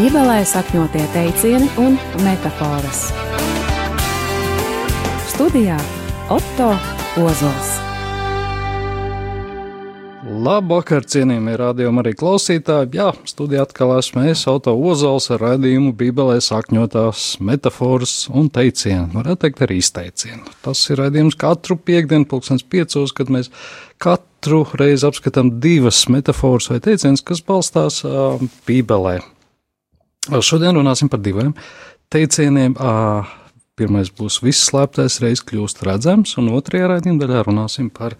Bībelē sakņotie teicieni un metafāras. Studijā Otto Ozols. Labvakar, cienījamie rādījumi arī klausītāji. Jā, studijā atkal esmu es, Auto Ozols, ar raidījumu Bībelē sakņotās metafāras un teicienu, varētu teikt arī izteicienu. Tas ir raidījums katru piekdienu, pulkstens piecos, kad mēs katru reizi apskatām divas metafāras vai teicienus, kas balstās uh, Bībelē. Šodien runāsim par diviem teicieniem. Pirmais būs viss slēptais reiz kļūst redzams, un otrajā raidījuma daļā runāsim par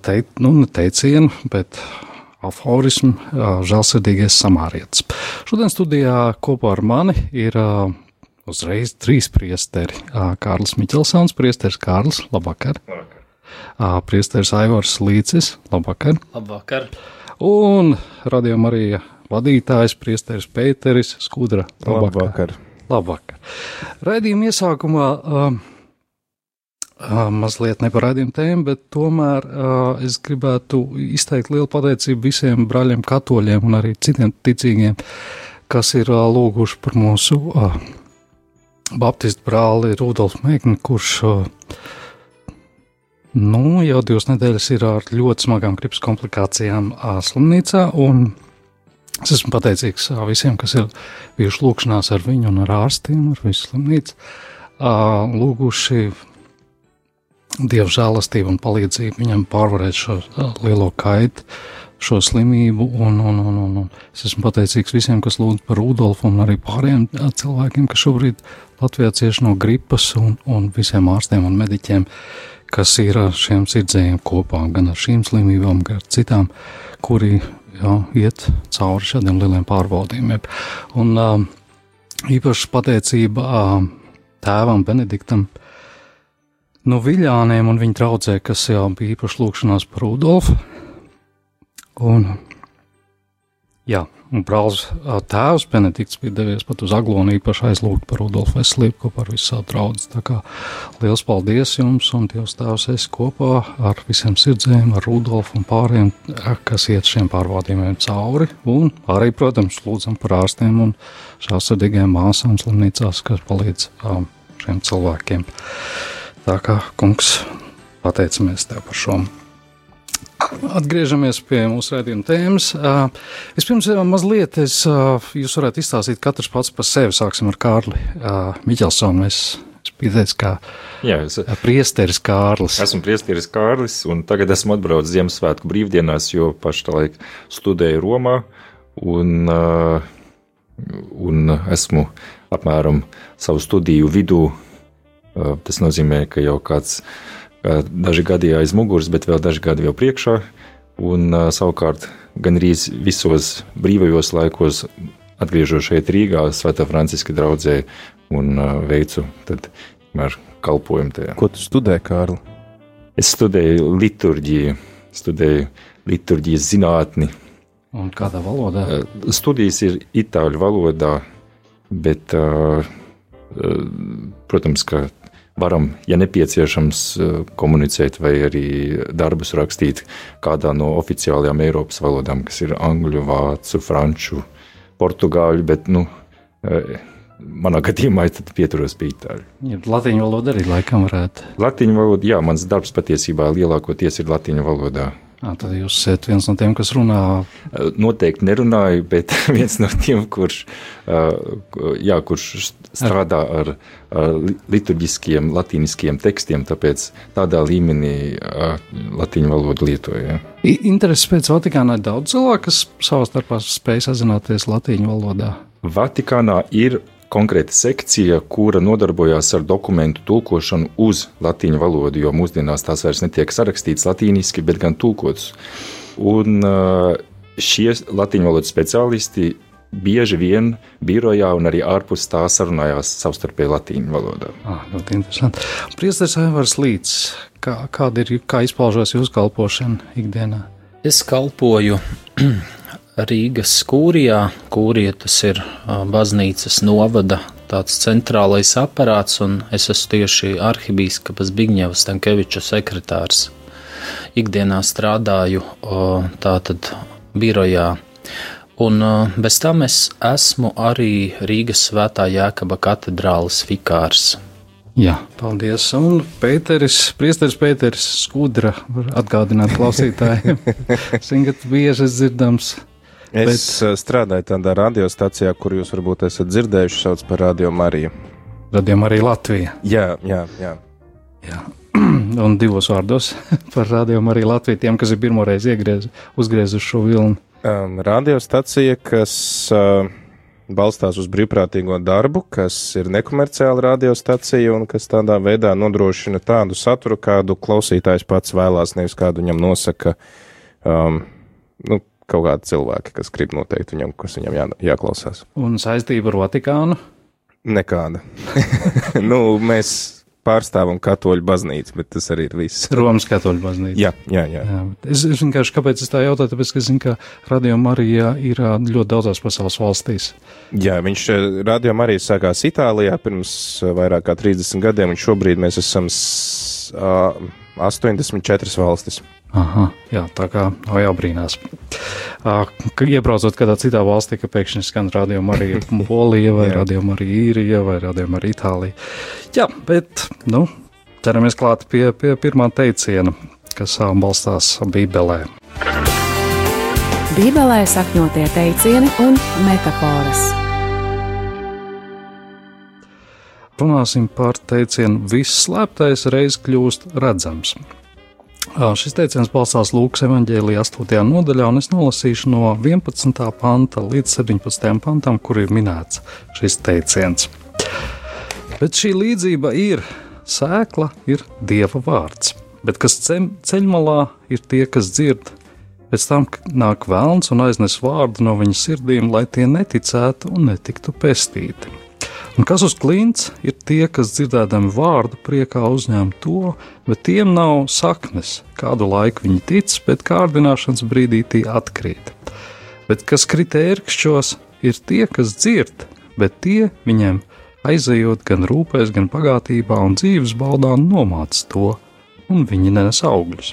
teikt, nu, ne teicienu, bet aforismu žēlsirdīgais samārietis. Šodien studijā kopā ar mani ir uzreiz trīs priesteri. Kārlis Miķelsons, priesteris Kārlis, labvakar. labvakar. Priesteris Aivars Līcis, labvakar. Labvakar. Un radījuma arī vadītājs priesteris Pēteris Skudra. Labvakar. labvakar. Raidījuma iesākumā uh, mazliet neparādījuma tēma, bet tomēr uh, es gribētu izteikt lielu pateicību visiem brāļiem, katoļiem un arī citiem ticīgiem, kas ir uh, lūguši par mūsu uh, baptistu brāli Rudolfu Mēkni, kurš uh, nu, jau divas nedēļas ir ar ļoti smagām gripas komplikācijām uh, slimnīcā, un es esmu pateicīgs visiem, kas ir bijuši lūkšanās ar viņu un ar ārstiem, ar visu slimnīcu, lūguši Dieva žēlastību un palīdzību viņam pārvarēt šo lielo kaitu, šo slimību. Un, un, un, un, un es esmu pateicīgs visiem, kas lūdz par Rudolfu un arī pārējiem cilvēkiem, kas šobrīd Latvijā cieši no gripas un, un visiem ārstiem un mediķiem, kas ir ar šiem sirdsējiem kopā, gan ar šīm slimībām, gan ar citām, kuri jā, iet cauri šādiem lieliem pārbaudījumiem. Un uh, īpaši pateicība uh, tēvam Benediktam no Viļāniem un viņa draudzē, kas jau bija īpaši lūkšanās par Rudolfu. Un, jā, un brālis tēvs Benedikts bija devies pat uz Aglonu īpaši aizlūgt par Rudolfu veselību kopā ar visu savu draugu. Tā kā liels paldies jums un Dievs tēvs es kopā ar visiem sirdzēm, ar Rudolfu un pārējiem, kas iet šiem pārbaudījumiem cauri. Un arī, protams, lūdzam par ārstiem un šāsardīgiem māsām slimnīcās, kas palīdz um, šiem cilvēkiem. Tā kā kungs, pateicamies tev par šo. Atgriežamies pie mūsu redzējuma tēmas. Vispirms, mazliet es, jūs varētu izstāstīt katrs pats par sevi. Sāksim ar Kārli Miķelsonu. Es, es biju teicis, kā Jā, es, priesteris Kārlis. Esmu priesteris Kārlis, un tagad esmu atbraucis Ziemassvētku brīvdienās, jo pašlaik studēju Romā, un, un esmu apmēram savu studiju vidū Tas nozīmē, ka jau kāds daži gadi aiz muguras, bet vēl daži gadi vēl priekšā. Un savukārt gan arī visos brīvajos laikos, atgriežos šeit Rīgā, Svētā Franciska draudzē un veicu kalpojumu tajā. Ko tu studēji, Kārli? Es studēju liturģiju, studēju liturģijas zinātni. Un kādā valodā? Studijas ir itāļu valodā, bet, protams, ka varam, ja nepieciešams, eh, komunicēt vai arī darbus rakstīt kādā no oficiālajām Eiropas valodām, kas ir angļu, vācu, franču, portugāļu, bet, nu, eh, manā gadījumā es pieturos pie itāļu. Ja, latīņu valoda arī laikam varētu. Latīņu valoda, jā, mans darbs patiesībā lielākoties ir latīņu valodā. À, tad jūs esat viens no tiem, kas runā. Noteikti nerunāju, bet viens no tiem, kurš, jā, kurš strādā ar, ar liturģiskiem, latīniskiem tekstiem, tāpēc tādā līmenī latīņu valodu lietoju. Interesi pēc Vatikānā ir daudz cilvēku, kas savā starpā spēj sazināties latīņu valodā. Vatikānā ir konkrēta sekcija, kura nodarbojās ar dokumentu tulkošanu uz latīņu valodu, jo mūsdienās tās vairs netiek sarakstītas latīniski, bet gan tulkotas. Un uh, šie latīņu valodas speciālisti bieži vien birojā un arī ārpus tā sarunājās savstarpēji latīņu valodā. Ah, ļoti interesanti. Priesteris Aivars Līts, kā, kāda ir, kā izpaužās jūsu kalpošana ikdienā? Es kalpoju Rīgas kūrijā. Kūrija tas ir baznīcas novada tāds centrālais aparāts, un es esmu tieši arhibīskapas Bigņevas Stankeviča sekretārs. Ikdienā strādāju tātad birojā, Un bez tam es esmu arī Rīgas Svētā Jēkaba katedrāles vikārs. Jā, paldies. Un Pēteris, Priesteris Pēteris Skudra, var atgādināt klausītājiem. Singat bieži dzirdams. Es bet... strādāju tādā radiostacijā, kur jūs varbūt esat dzirdējuši, sauc par Radio Mariju. Radio Marija Latvija. Jā, jā, jā. jā. Un divos vārdos par Radio Mariju Latviju tiem, kas ir pirmoreiz iegriez, uzgriezuši šo vilni. Um, radiostacija, kas uh, balstās uz brīvprātīgo darbu, kas ir nekomerciāla radiostacija un kas tādā veidā nodrošina tādu saturu, kādu klausītājs pats vēlās, nevis kādu viņam nosaka um, nu, kaut kādi cilvēki, kas grib noteikti viņam, kas viņam jā, jāklausās. Un saistība ar Vatikānu? Nekāda. nu, mēs pārstāvam katoļu baznīcu, bet tas arī ir viss. Romas katoļu baznīca. Jā, jā, jā. jā es, es vienkārši, kāpēc es tā jautāju, tāpēc, ka zinu, ka Radio Marija ir ļoti daudzās pasaules valstīs. Jā, viņš Radio Marija sākās Itālijā pirms vairāk kā 30 gadiem, un šobrīd mēs esam 84 valstis. Aha, jā, tā kā nav jau brīnās. Uh, iebraucot kādā citā valstī, ka pēkšņi skan rādījuma arī Polija, vai rādījuma arī Īrija, vai rādījuma arī Itālija. Jā, bet, nu, ķeramies klāt pie, pie pirmā teiciena, kas balstās Bībelē. Bībelē sakņotie teicieni un metafāras. Runāsim par teicienu: viss slēptais reiz kļūst redzams. Šis teiciens balstās Lūkas evanģēlijā 8. nodaļā, un es nolasīšu no 11. panta līdz 17. pantam, kur ir minēts šis teiciens. Bet šī līdzība ir sēkla, ir dieva vārds, bet kas ceļmalā ir tie, kas dzird. Pēc tam nāk vēlns un aiznes vārdu no viņa sirdīm, lai tie neticētu un netiktu pestīti. Un kas uz klints ir tie, kas dzirdēdami vārdu priekā uzņem to, bet tiem nav saknes. Kādu laiku viņi tic, bet kārdināšanas brīdī tie atkrīt. Bet kas krīt ērkšķos, ir tie, kas dzird, bet tie viņiem aizejot gan rūpēs, gan pagātībā un dzīves baudā nomāc to, un viņi nes augļus.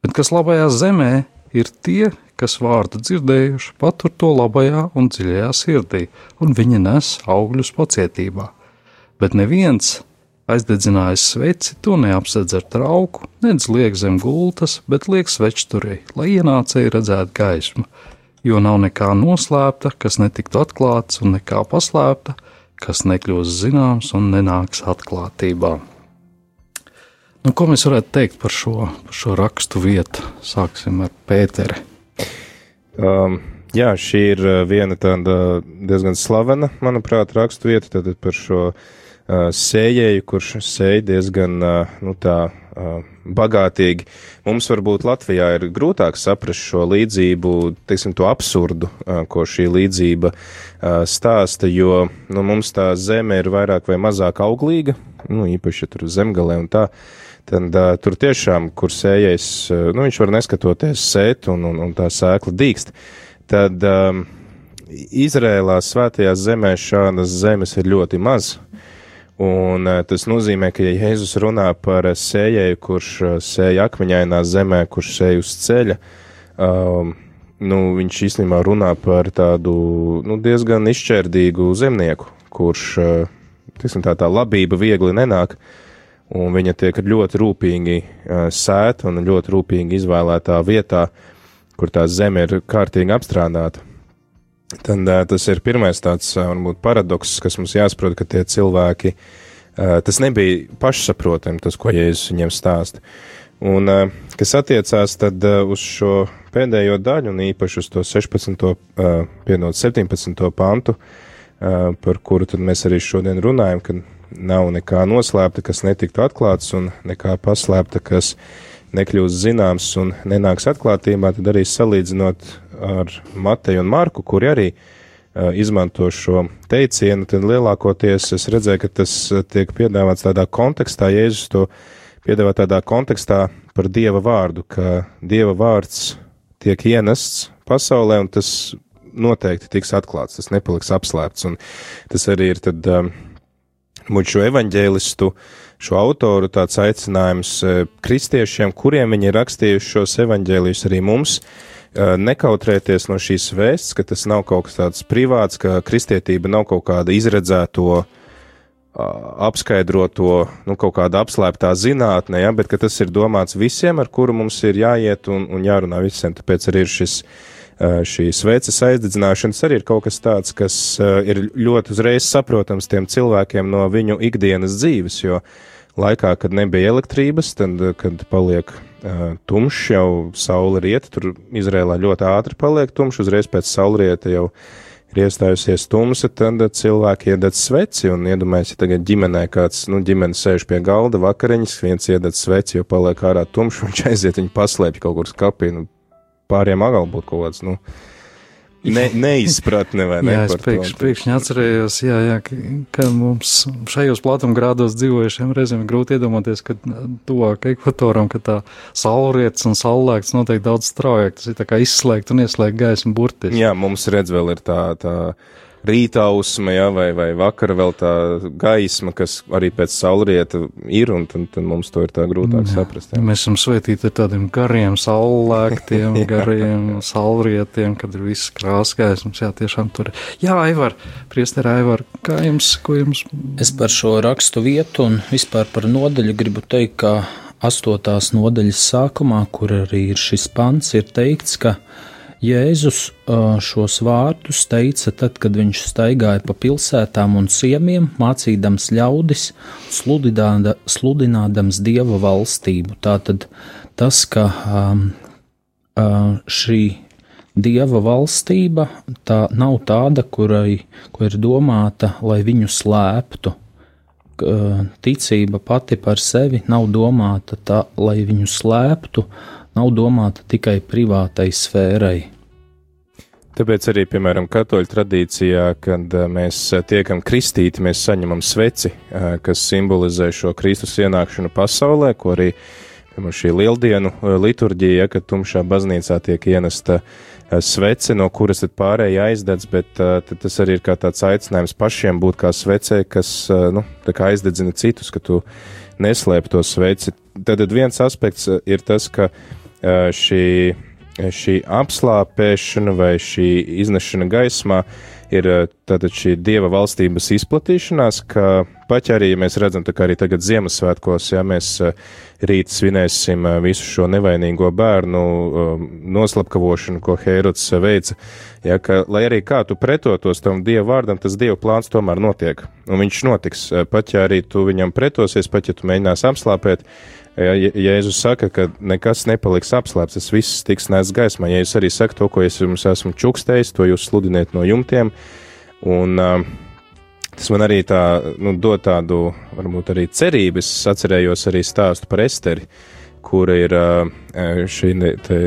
Bet kas labajā zemē ir tie, kas vārdu dzirdējuši, patur to labajā un dziļajā sirdī, un viņi nes augļus pacietībā. Bet neviens, aizdedzinājis sveci, to neapsedz ar trauku, nedz liek zem gultas, bet liek svečturī, lai ienācēji redzētu gaismu, jo nav nekā noslēpta, kas netiktu atklāts, un nekā paslēpta, kas nekļūs zināms un nenāks atklātībā. Nu, ko mēs varētu teikt par šo, par šo rakstu vietu? Sāksim ar Pēteri. Um, jā, šī ir uh, viena tāda diezgan slavena, manuprāt, rakstu vieta tad par šo uh, sējēju, kurš sēž diezgan uh, nu, tā, uh, bagātīgi. Mums varbūt Latvijā ir grūtāk saprast šo līdzību, teiksim, to absurdu, uh, ko šī līdzība uh, stāsta, jo nu, mums tā zeme ir vairāk vai mazāk auglīga, nu, īpaši tur zemgalē un tā. Uh, tad uh, tur tiešām, kur sējais, uh, nu, viņš var neskatoties sēt un, un, un tā sēkla dīkst, tad um, Izrēlā svētajās zemēs šādas zemes ir ļoti maz. Un uh, tas nozīmē, ka ja Jēzus runā par sējēju, kurš sēja akmeņainā zemē, kurš sēja uz ceļa, um, nu, viņš īstenībā runā par tādu nu, diezgan izšķērdīgu zemnieku, kurš, uh, tiksim, tā, tā labība viegli nenāk. Uh, un viņa tiek ļoti rūpīgi sēta un ļoti rūpīgi izvēlētā vietā, kur tā zeme ir kārtīgi apstrādāta. Tad tas ir pirmais tāds, varbūt, paradoks, kas mums jāsaprot, ka tie cilvēki, tas nebija pašsaprotami, tas, ko Jēzus viņiem stāsta. Un, kas attiecās tad uz šo pēdējo daļu, un īpaši uz to 16. piedod 17. pantu, par kuru tad mēs arī šodien runājam, kad nav nekā noslēpta, kas netiktu atklāts, un nekā paslēpta, kas nekļūst zināms un nenāks atklātībā, tad arī salīdzinot ar Mateju un Marku, kuri arī uh, izmanto šo teicienu, tad lielākoties es redzēju, ka tas tiek piedāvāts tādā kontekstā, Jēzus to piedāvā tādā kontekstā par Dieva vārdu, ka Dieva vārds tiek ienests pasaulē, un tas noteikti tiks atklāts, tas nepaliks apslēpts, un tas arī ir tad um, muļķu evaņģēlistu šo autoru tāds aicinājums kristiešiem, kuriem viņi ir rakstījuši šos evaņģēlijus arī mums, nekautrēties no šīs vēsts, ka tas nav kaut kas tāds privāts, ka kristietība nav kaut kāda izredzēto apskaidroto, nu, kaut kāda apslēptā zinātne, ja, bet tas ir domāts visiem, ar kuru mums ir jāiet un, un jārunā visiem. Tāpēc arī ir šis šī sveces aizdedzināšanas arī ir kaut kas tāds, kas ir ļoti uzreiz saprotams tiem cilvēkiem no viņu ikdienas dzīves, jo laikā, kad nebija elektrības, tad, kad paliek uh, tumšs, jau saule riet, tur Izrēlā ļoti ātri paliek tumšs, uzreiz pēc saulrieta jau ir iestājusies tumsa, tad cilvēki iededz sveci, un iedomājies, ja tagad ģimenē kāds, nu, ģimene sēž pie galda vakariņas, viens iededz sveci, jo paliek ārā tumšs, viņš aiziet, viņu paslēpj kaut kur skapī, nu, pāriem agal būtu kaut kāds, nu, ne, neizpratne vai ne? jā, es pēkšņi, pēkšņi atcerējos, jā, jā, ka, mums šajos platumgrādos dzīvojušiem reizēm grūti iedomāties, ka tuvāk ekvatoram, ka tā saulrietis un saulēkts noteikti daudz straujāk, tas ir tā kā izslēgt un ieslēgt gaismu burtiski. Jā, mums redz vēl ir tā, tā rītausma, ja, vai, vai vakara vēl tā gaisma, kas arī pēc saulrieta ir, un tad, tad mums to ir tā grūtāk jā. saprast. Jā. Mēs esam svētīti ar tādiem gariem saulēktiem, gariem saulrietiem, kad ir viss krāsgaismas, jā, tiešām tur. Jā, Aivar, priester Aivar, kā jums, ko jums? Es par šo rakstu vietu un vispār par nodaļu gribu teikt, ka astotās nodaļas sākumā, kur arī ir šis pants, ir teikts, ka Jēzus šos vārdus teica tad, kad viņš staigāja pa pilsētām un ciemiem, mācīdams ļaudis, sludināda, sludinādams dieva valstību. Tātad tas, ka šī dieva valstība tā nav tāda, kurai kur ir domāta, lai viņu slēptu. Ticība pati par sevi nav domāta tā, lai viņu slēptu, nav domāta tikai privātai sfērai. Tāpēc arī, piemēram, katoļu tradīcijā, kad eh, mēs eh, tiekam kristīti, mēs saņemam sveci, eh, kas simbolizē šo Kristus ienākšanu pasaulē, ko arī piemēram, šī lieldienu liturģija, kad tumšā baznīcā tiek ienesta svece, no kuras tad pārējie aizdedz, bet tas arī ir kā tāds aicinājums pašiem būt kā svecē, kas, nu, tā kā aizdedzina citus, ka tu neslēp to sveci. Tad viens aspekts ir tas, ka šī šī apslāpēšana vai šī iznešana gaismā ir tātad šī dieva valstības izplatīšanās, ka pat arī mēs redzam, tā kā arī tagad Ziemassvētkos, ja mēs rīt svinēsim visu šo nevainīgo bērnu noslapkavošanu, ko Heirods veica, ja, ka, lai arī kā tu pretotos tam dieva vārdam, tas dieva plāns tomēr notiek, un viņš notiks, pat ja arī tu viņam pretosies, pat ja tu mēģinās apslāpēt, Ja Jēzus saka, ka nekas nepaliks apslēpts, tas viss tiks nēsts gaismā. Jēzus arī saka to, ko es jums esmu čukstējis, to jūs sludiniet no jumtiem. Un, uh, tas man arī tā, nu, dod tādu, varbūt arī cerību. Es atcerējos arī stāstu par Esteri, kura ir uh, šī, te,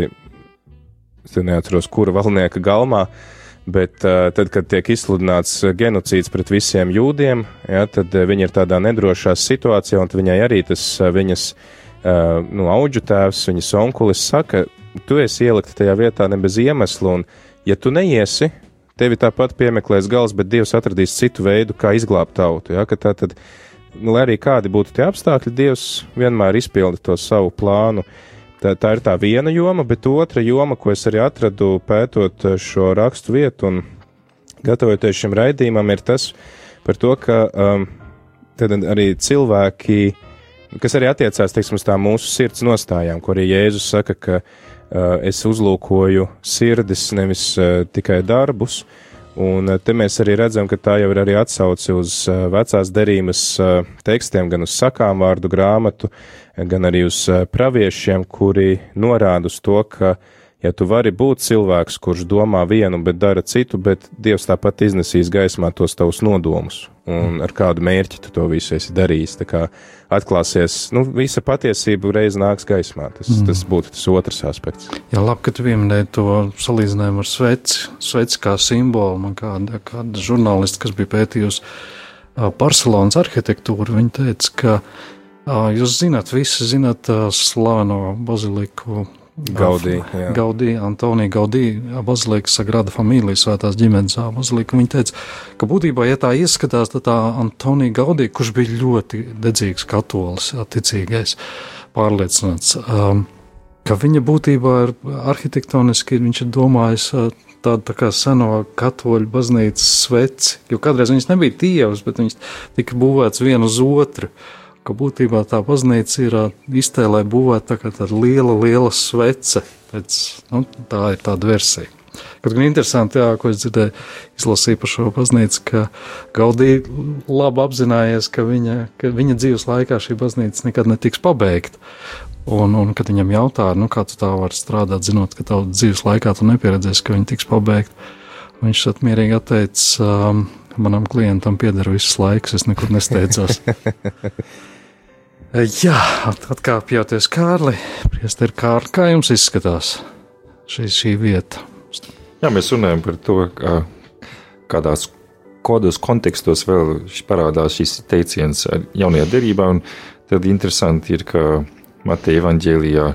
es neatceros, kura valnieka galmā. Bet uh, tad, kad tiek izsludināts genocīds pret visiem jūdiem, ja, tad uh, viņi ir tādā nedrošā situācijā, un viņai arī tas uh, viņas uh, uh, nu, auģu tēvs, viņas onkulis saka, tu esi ielikta tajā vietā ne bez iemesla, un ja tu neiesi, tevi tāpat piemeklēs gals, bet Dievs atradīs citu veidu, kā izglābt tautu. Ja? Tā tad, nu, lai arī kādi būtu tie apstākļi, Dievs vienmēr izpilda to savu plānu. Tā, tā ir tā viena joma, bet otra joma, ko es arī atradu pētot šo rakstu vietu un gatavoties šim raidījumam, ir tas par to, ka um, arī cilvēki uh, kas arī attiecās teiksim, uz tām mūsu sirds nostājām, kur arī Jēzus saka, ka uh, es uzlūkoju sirdis, nevis uh, tikai darbus. Un uh, te mēs arī redzam, ka tā jau ir arī atsauce uz uh, vecās derības uh, tekstiem, gan uz sakām vārdu grāmatu, gan arī uz uh, praviešiem, kuri norāda uz to, ka uh, Ja tu vari būt cilvēks, kurš domā vienu, bet dara citu, bet Dievs tāpat iznesīs gaismā tos tavus nodomus un ar kādu mērķi tu to visu esi darījis. Tā kā atklāsies, nu, visa patiesība reiz nāks gaismā. Tas, mm. tas būtu tas otrs aspekts. Jā, labi, ka tu pieminēji to salīdzinājumu ar sveci, sveci kā simbolu. Man kāda, kāda žurnālista, kas bija pētījusi Barcelonas arhitektūru, viņa teica, ka Jūs zināt, visi zināt slaveno baziliku Gaudī, jā. Gaudī, Antonija Gaudī, Bazilika Sagrada Familija, svētās ģimenes Bazilika. Viņa teica, ka būtībā, ja tā ieskatās, tad tā Antonija Gaudī, kurš bija ļoti dedzīgs katolis, ticīgais, pārliecināts, um, ka viņa būtībā ir arhitektoniski, viņš ir domājis uh, tādu tā kā seno katoļu baznīcas sveci, jo kādreiz viņas nebija tievas, bet viņas tika būvēts vienu uz otru. Uh, ka būtībā tā baznīca ir iztēlē būvēta tā kā tāda liela, liela svece. Pēc, nu, tā ir tāda versija. Kaut gan interesanti, jā, ko es dzirdēju, izlasīju par šo baznīcu, ka Gaudī labi apzinājies, ka viņa, ka viņa dzīves laikā šī baznīca nekad netiks pabeigta. Un, un kad viņam jautāja, nu, kā tu tā vari strādāt, zinot, ka tavu dzīves laikā tu nepieredzēsi, ka viņa tiks pabeigta, viņš tad mierīgi atteica, um, manam klientam pieder viss laiks, es nekur nesteidzos. Jā, atkāpjoties Kārli, Priester Kārli, kā jums izskatās šī, šī vieta? Jā, mēs runājam par to, kā, kādās kodos kontekstos vēl parādās šis teiciens jaunajā derībā, un tad interesanti ir, ka Mateja evaņģēlijā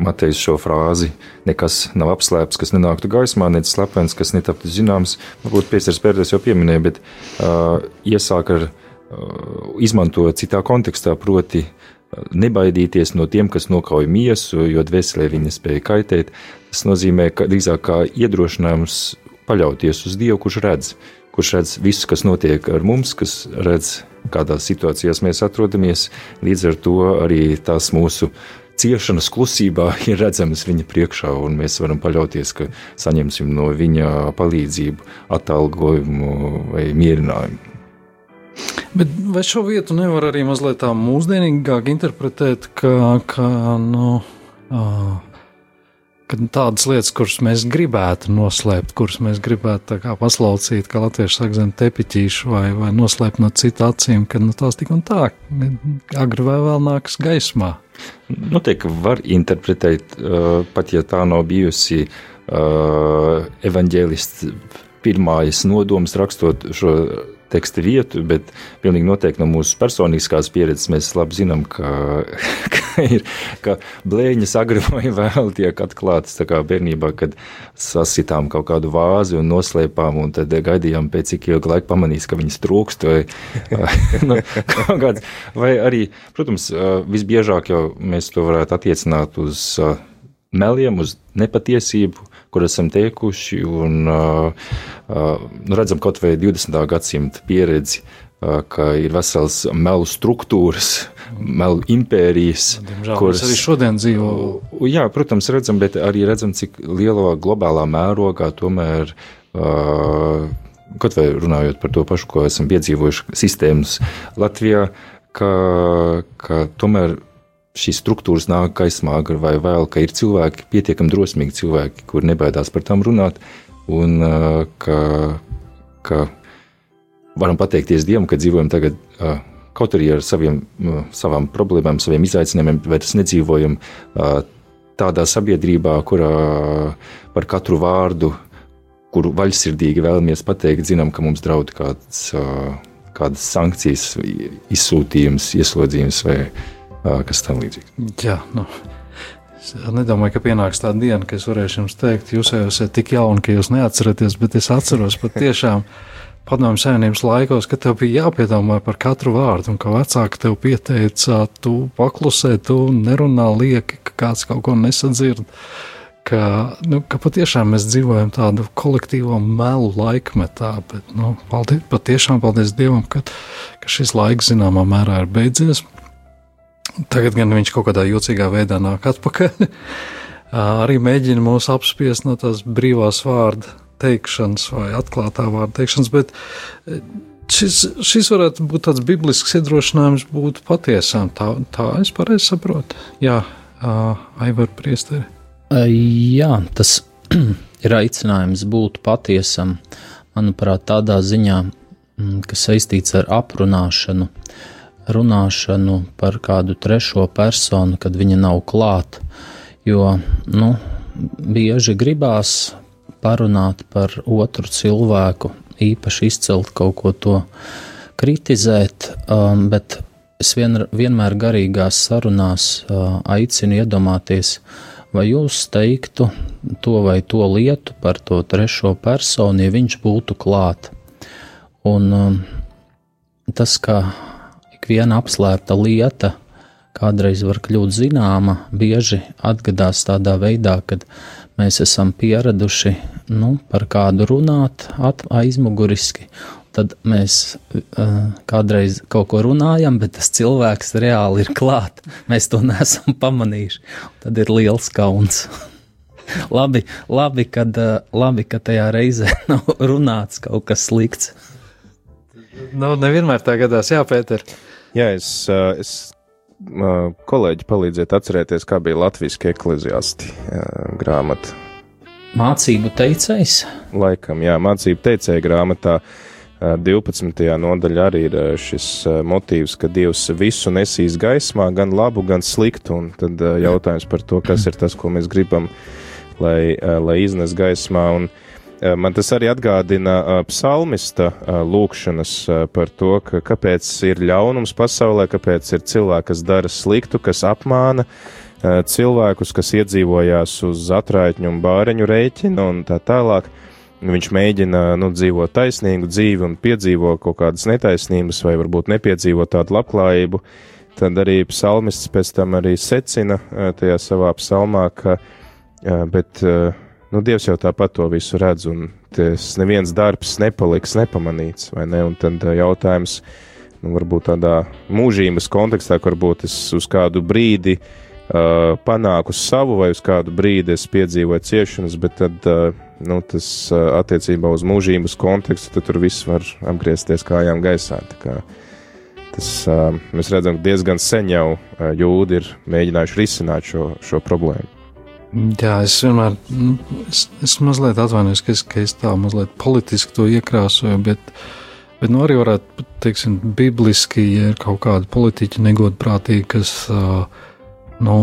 Matejs šo frāzi nekas nav apslēpts, kas nenāktu gaismā, nec slepens, kas netaptu zināms. Varbūt Pēters Pēters jau pieminēja, bet uh, iesāk ar Uh, izmanto citā kontekstā, proti, uh, nebaidīties no tiem, kas nokauj miesu, jo dvēselē viņa spēja kaitēt. Tas nozīmē, ka drīzāk kā iedrošinājums paļauties uz Dievu, kurš redz, kurš redz visu, kas notiek ar mums, kas redz, kādās situācijās mēs atrodamies. Līdz ar to arī tās mūsu ciešanas klusībā ir redzamas viņa priekšā, un mēs varam paļauties, ka saņemsim no viņa palīdzību, atalgojumu vai mierinājumu. Bet vai šo vietu nevar arī mazliet tā mūsdienīgāk interpretēt, ka, ka nu, uh, tādas lietas, kuras mēs gribētu noslēpt, kuras mēs gribētu paslaucīt, kā latviešu saka, zem tepiķīšu vai, vai noslēpt no citu acīm, ka nu, tās tik un tā agri vai vēl nāks gaismā. Noteikti nu, var interpretēt, uh, pat ja tā nav bijusi uh, evaņģēlists pirmais nodoms rakstot šo teksta vietu, bet pilnīgi noteikti no mūsu personiskās pieredzes mēs labi zinām, ka, ka, ir, ka blēņas agri vai vēl tiek atklātas bērnībā, kad sasitām kaut kādu vāzi un noslēpām, un tad gaidījām pēc cik ilga laika pamanīs, ka viņas trūkst, vai, nu, kāds, vai arī, protams, visbiežāk jau mēs to varētu attiecināt uz meliem, uz nepatiesību, kur esam teikuši, un uh, uh, nu, redzam kaut vai 20. gadsimta pieredzi, uh, ka ir vesels melu struktūras, melu impērijas, Diemžēl, kuras arī šodien dzīvo. Jā, protams, redzam, bet arī redzam, cik lielā globālā mērogā tomēr. Kaut vai runājot par to pašu, ko esam piedzīvojuši sistēmas Latvijā, ka, ka tomēr šīs struktūras nāk agri vai vēl, ka ir cilvēki, pietiekami drosmīgi cilvēki, kur nebaidās par tām runāt, un ka, ka varam pateikties Dievam, ka dzīvojam tagad. Kaut arī ar saviem, savām problēmām, saviem izaicinājumiem, mēs nedzīvojam tādā sabiedrībā, kurā par katru vārdu, kuru vaļsirdīgi vēlamies pateikt, zinām, ka mums draud kāds, kādas sankcijas, izsūtījums, ieslodzījums vai kas tam līdzīgs. Jā, nu. Es nedomāju, ka pienāks tā diena, kad es varēšu jums teikt, jūs jau esat tik jauni, ka jūs neatceraties, bet es atceros patiešām padomju savienības laikos, ka tev bija jāpiedomā par katru vārdu, un ka vecāki tev pieteica, tu paklusē, tu nerunā lieki, ka kāds kaut ko nesadzird. Ka, nu, ka patiešām mēs dzīvojam tādu kolektīvo melu laikmetā, bet nu, paldies, patiešām paldies Dievam, ka, ka šis laiks zināmā mērā ir beidzies. Tagad gan viņš kaut kādā jocīgā veidā nāk atpakaļ. Arī mēģina mūs apspiest no tās brīvās vārda teikšanas vai atklātā vārda teikšanas, bet šis, šis varētu būt tāds biblisks iedrošinājums būt patiesām. Tā, tā es pareizi saprotu. Jā, Aivar Priesteri. Jā, tas ir aicinājums būt patiesam, manuprāt, tādā ziņā, kas saistīts ar aprunāšanu. Uh, runāšanu par kādu trešo personu, kad viņa nav klāta. Jo nu, bieži gribās parunāt par otru cilvēku, īpaši izcelt kaut ko to kritizēt, um, bet es vien, vienmēr garīgās sarunās uh, aicinu iedomāties vai jūs teiktu to vai to lietu par to trešo personu, ja viņš būtu klāt. Un um, tas, ka ikviena apslēpta lieta kādreiz var kļūt zināma, bieži atgadās tādā veidā, kad mēs esam pieraduši nu, par kādu runāt aizmuguriski, tad mēs uh, kādreiz kaut ko runājam, bet tas cilvēks reāli ir klāt. Mēs to neesam pamanījuši. Tad ir liels kauns. labi, labi, kad, uh, labi, ka tajā reizē nav runāts kaut kas slikts. Nu, nevienmēr tā gadās, jā, Pēter. Jā, es, es kolēģi palīdziet atcerēties, kā bija Latvijas ekleziāsti grāmata. Mācību teicējs? Laikam, jā, mācību teicēja grāmatā. 12. nodaļā arī ir šis motīvs, ka Dievs visu nesīs gaismā, gan labu, gan sliktu. Un tad jautājums par to, kas ir tas, ko mēs gribam, lai, lai iznes gaismā. Un, uh, man tas arī atgādina psalmista lūkšanas par to, ka kāpēc ir ļaunums pasaulē, kāpēc ir cilvēki, kas dara sliktu, kas apmāna cilvēkus, kas iedzīvojās uz atraitņu un bāreņu rēķina un tā tālāk. Viņš mēģina nu, dzīvot taisnīgu dzīvi un piedzīvo kaut kādas netaisnības, vai varbūt nepiedzīvo tādu labklājību. Tad arī psalmists pēc tam arī secina tajā savā psalmā, ka bet nu, Dievs jau tāpat to visu redz, un tas neviens darbs nepaliks nepamanīts, vai ne? Un tad jautājums, nu, varbūt tādā mūžības kontekstā, varbūt es uz kādu brīdi uh, panāku savu, vai uz kādu brīdi es piedzīvoju ciešanas, bet tad, uh, nu, tas uh, attiecībā uz mūžības kontekstu, tad tur viss var apgriezties kājām gaisā. Tas, uh, mēs redzam, ka diezgan sen jau uh, jūdi ir mēģinājuši risināt šo, šo problēmu. Jā, es vienmēr, nu, es, es mazliet atvainojos, ka es, ka es tā mazliet politiski to iekrāsoju, bet, bet nu arī varētu, teiksim, bibliski, ja ir kaut kādi politiķi negodprātīgi, kas, uh, nu,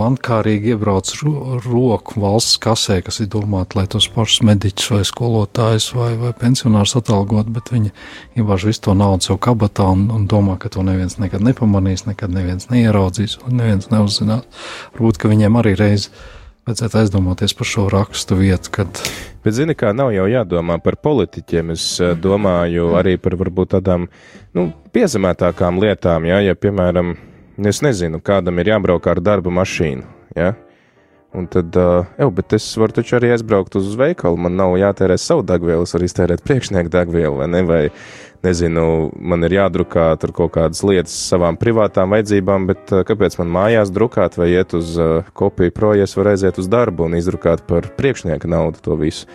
mankārīgi iebrauc ro roku valsts kasē, kas ir domāta, lai tos pašus mediķus vai skolotājus vai, vai pensionārus atalgot, bet viņi iebāž visu to naudu sev kabatā un, un domā, ka to neviens nekad nepamanīs, nekad neviens neieraudzīs un neviens neuzzinās. Varbūt, ka viņiem arī reiz vajadzētu aizdomāties par šo rakstu vietu, kad. Bet, zini, kā nav jau jādomā par politiķiem. Es eh, domāju arī par varbūt tādām nu, piezemētākām lietām, ja, ja piemēram, Es nezinu, kādam ir jābrauk ar darba mašīnu. Ja? Un tad, uh, jau, bet es varu taču arī aizbraukt uz veikalu. Man nav jātērē savu degvielu, es varu iztērēt priekšnieku degvielu, vai ne? Vai, nezinu, man ir jādrukā tur kaut kādas lietas savām privātām vajadzībām, bet uh, kāpēc man mājās drukāt vai iet uz uh, kopiju projektu, var aiziet uz darbu un izdrukāt par priekšnieka naudu to visu.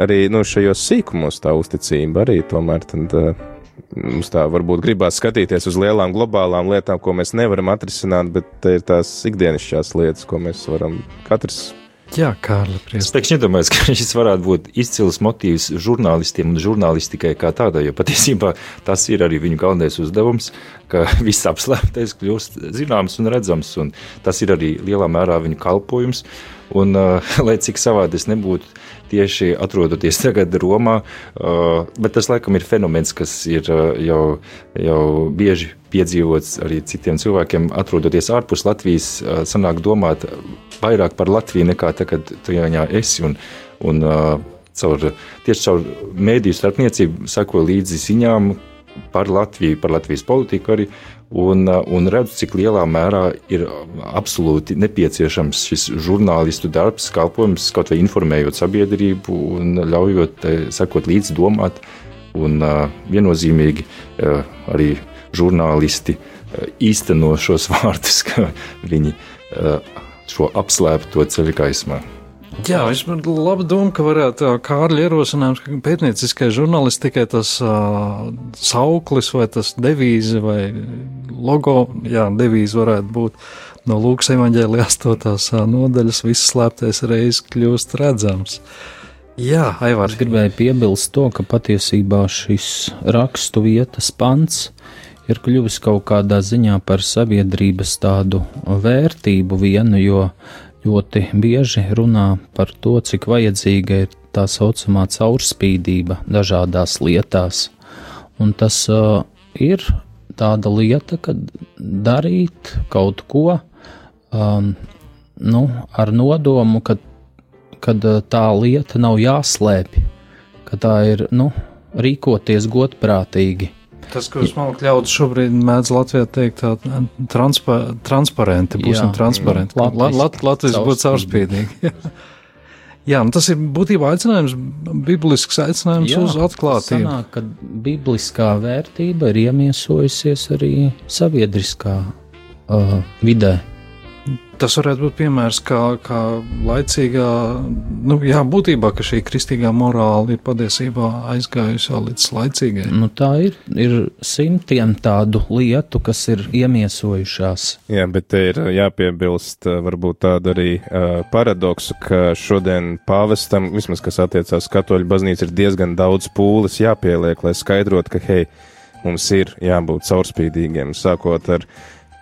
Arī nu, šajos sīkumos tā uzticība arī tomēr tad, uh, mums tā varbūt gribās skatīties uz lielām globālām lietām, ko mēs nevaram atrisināt, bet te ir tās ikdienišķās lietas, ko mēs varam katrs. Jā, Kārli, prieks. Es pēkšņi iedomājos, ka šis varētu būt izcils motīvs žurnālistiem un žurnālistikai kā tādai, jo patiesībā tas ir arī viņu galvenais uzdevums, ka viss apslēptais kļūst zināms un redzams, un tas ir arī lielā mērā viņu kalpojums. Un, uh, lai cik savādi es nebūtu, tieši atrodoties tagad Romā, uh, bet tas laikam ir fenomens, kas ir uh, jau, jau bieži piedzīvots arī citiem cilvēkiem, atrodoties ārpus Latvijas, uh, sanāk domāt vairāk par Latviju nekā tagad tajā esi. Un, un, caur, tieši caur mēdīju starpniecību sako līdzi ziņām par Latviju, par Latvijas politiku arī un, uh, un redzu, cik lielā mērā ir absolūti nepieciešams šis žurnālistu darbs, kalpojums, kaut vai informējot sabiedrību un ļaujot sekot līdzi, domāt. Un uh, viennozīmīgi uh, arī žurnālisti īsteno šos vārdus, ka viņi šo apslēpto ceļu gaismā. Jā, es domāju, laba doma, ka varētu Kārļa ierosinājums, ka pētnieciskai žurnālistikai tas uh, sauklis vai tas devīze vai logo, jā, devīze varētu būt no Lūkas evaņģēlija 8. nodaļas, viss slēptais reizes kļūst redzams. Jā, Aivārs. Gribēju piebilst to, ka patiesībā šis rakstu vietas pants ir kļuvis kaut kādā ziņā par sabiedrības tādu vērtību vienu, jo ļoti bieži runā par to, cik vajadzīga ir tā saucamā caurspīdība dažādās lietās. Un tas uh, ir tāda lieta, ka darīt kaut ko, um, nu, ar nodomu, ka kad tā lieta nav jāslēpj, ka tā ir nu, rīkoties godprātīgi. Tas, ko es domāju, ļaudis šobrīd mēdz Latvijā teikt, tā transpa, transparenti, būsim Jā, transparenti. Latvijas, Lat, Latvijas būtu caurspīdīgi. Jā, nu tas ir būtībā aicinājums, biblisks aicinājums Jā, uz atklātību. Sanāk, ka bibliskā vērtība ir iemiesojusies arī sabiedriskā uh, vidē. Tas varētu būt piemērs, kā, kā laicīgā, nu, jā, būtībā, ka šī kristīgā morāla ir patiesībā aizgājusi jau līdz laicīgai. Nu, tā ir, ir simtiem tādu lietu, kas ir iemiesojušās. Jā, bet te ir jāpiebilst varbūt tādu arī uh, paradoksu, ka šodien pāvestam, vismaz kas attiecās katoļu baznīca, ir diezgan daudz pūles jāpieliek, lai skaidrotu, ka, hei, mums ir jābūt caurspīdīgiem, sākot ar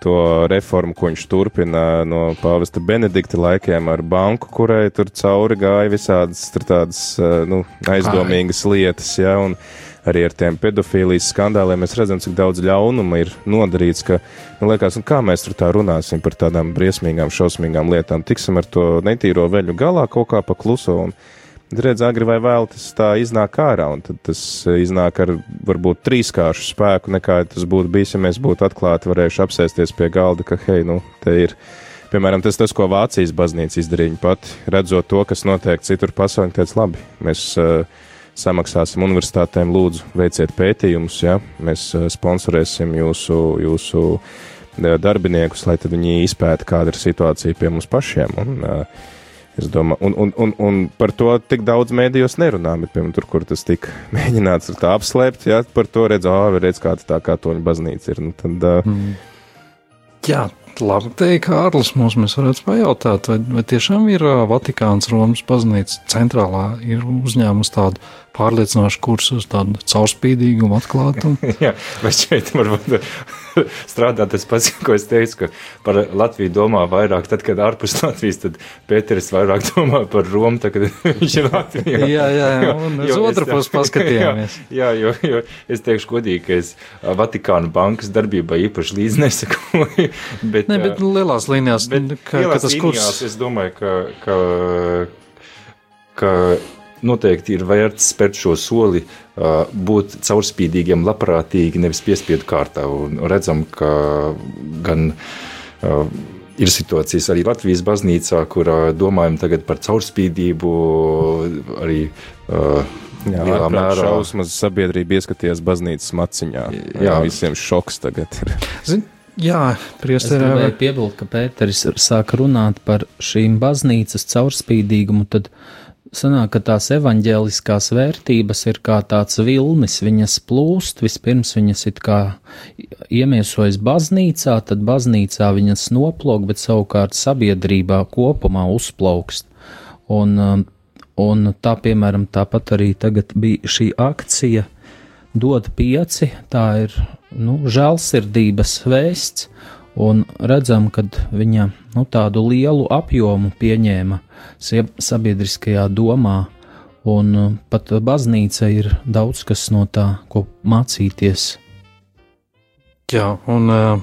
to reformu, ko viņš turpina no pāvesta Benedikta laikiem ar banku, kurai tur cauri gāja visādas tādas nu, aizdomīgas Ai. lietas. Ja, un, Arī ar tiem pedofīlijas skandāliem mēs redzam, cik daudz ļaunuma ir nodarīts. Ka, nu, liekas, kā mēs tur tā runāsim par tādām briesmīgām, šausmīgām lietām. Tiksim ar to netīro veļu galā kaut kā pa kluso. Un, redz, agri vai vēl tas tā iznāk ārā, un tad tas eh, iznāk ar varbūt trīskāršu spēku, nekā tas būtu bijis, ja mēs būtu atklāti varējuši apsēsties pie galda, ka, hei, nu, te ir. Piemēram, tas, tas, ko Vācijas baznīca izdarīja pat, redzot to, kas notiek citur pasaulē, teica, labi, mēs uh, samaksāsim universitātēm, lūdzu, veiciet pētījumus, ja? mēs uh, sponsorēsim jūsu, jūsu darbiniekus, lai viņi izpēta, kāda ir situācija pie mums pašiem. Un, uh, Es domāju, un, un, un, un par to tik daudz mēdījos nerunā, bet, piemēram, tur, kur tas tika mēģināts tā apslēpt, jā, par to redz, ah, redz, kāda tā katoļu baznīca ir. Nu, tad, uh, mm. Jā, labi teikt, Kārlis, mums mēs varētu pajautāt, vai, vai tiešām ir Vatikāns Romas baznīca centrālā ir uzņēmusi tādu pārliecinošu kursu uz tādu caurspīdīgumu atklātumu? Jā, vai šeit varbūt strādāt tas pats, ko es teicu, ka par Latviju domā vairāk, tad, kad ārpus Latvijas, tad Pēteris vairāk domā par Romu, tad, kad viņš ir Latvijā. jā, jā, jā, un uz otru pusi paskatījāmies. Jā, jā, jo, jo es teikšu godīgi, ka es Vatikāna bankas darbībā īpaši līdz nesakoju. Bet, ne, bet lielās līnijās, bet, ka, lielās ka tas līnijās, kurs. Es domāju, ka, ka, ka noteikti ir vērts spērt šo soli, būt caurspīdīgiem, labprātīgi, nevis piespiedu kārtā. Un redzam, ka gan ir situācijas arī Latvijas baznīcā, kur domājam tagad par caurspīdību, arī Jā, lielā mērā šausmas sabiedrība ieskatījās baznīcas maciņā. Jā, jā visiem šoks tagad ir. Zin, Jā, priesteri. Es gribēju piebilst, ka Pēteris sāk runāt par šīm baznīcas caurspīdīgumu, tad Sanāk, ka tās evaņģēliskās vērtības ir kā tāds vilnis, viņas plūst, vispirms viņas it kā iemiesojas baznīcā, tad baznīcā viņas noplūk, bet savukārt sabiedrībā kopumā uzplaukst. Un, um, un tā, piemēram, tāpat arī tagad bija šī akcija dod pieci, tā ir, nu, žēlsirdības vēsts, un redzam, ka viņa nu, tādu lielu apjomu pieņēma sabiedriskajā domā, un uh, pat baznīca ir daudz kas no tā, ko mācīties. Jā, un uh,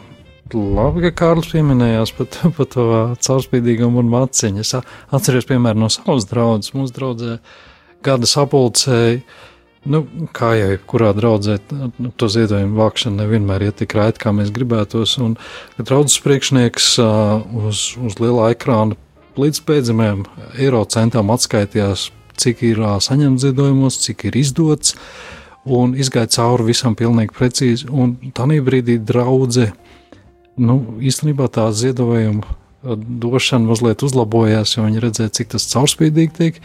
labi, ka Kārlis pieminējās par, par to caurspīdīgumu un maciņu. Es atceros, piemēram, no savas draudzes. Mūsu draudzē gada sapulcēji Nu, kā jau jebkurā draudzē, nu, to ziedojumu vākšana nevienmēr iet tik raiti, kā mēs gribētos. Un draudzes priekšnieks uz, uz lielā ekrāna līdz pēdējiem eiro centām atskaitījās, cik ir saņemts ziedojumos, cik ir izdots, un izgāja cauri visam pilnīgi precīzi. Un tā brīdī draudzē, nu, īstenībā tā ziedojuma došana mazliet uzlabojās, jo viņi redzēja, cik tas caurspīdīgi tiek,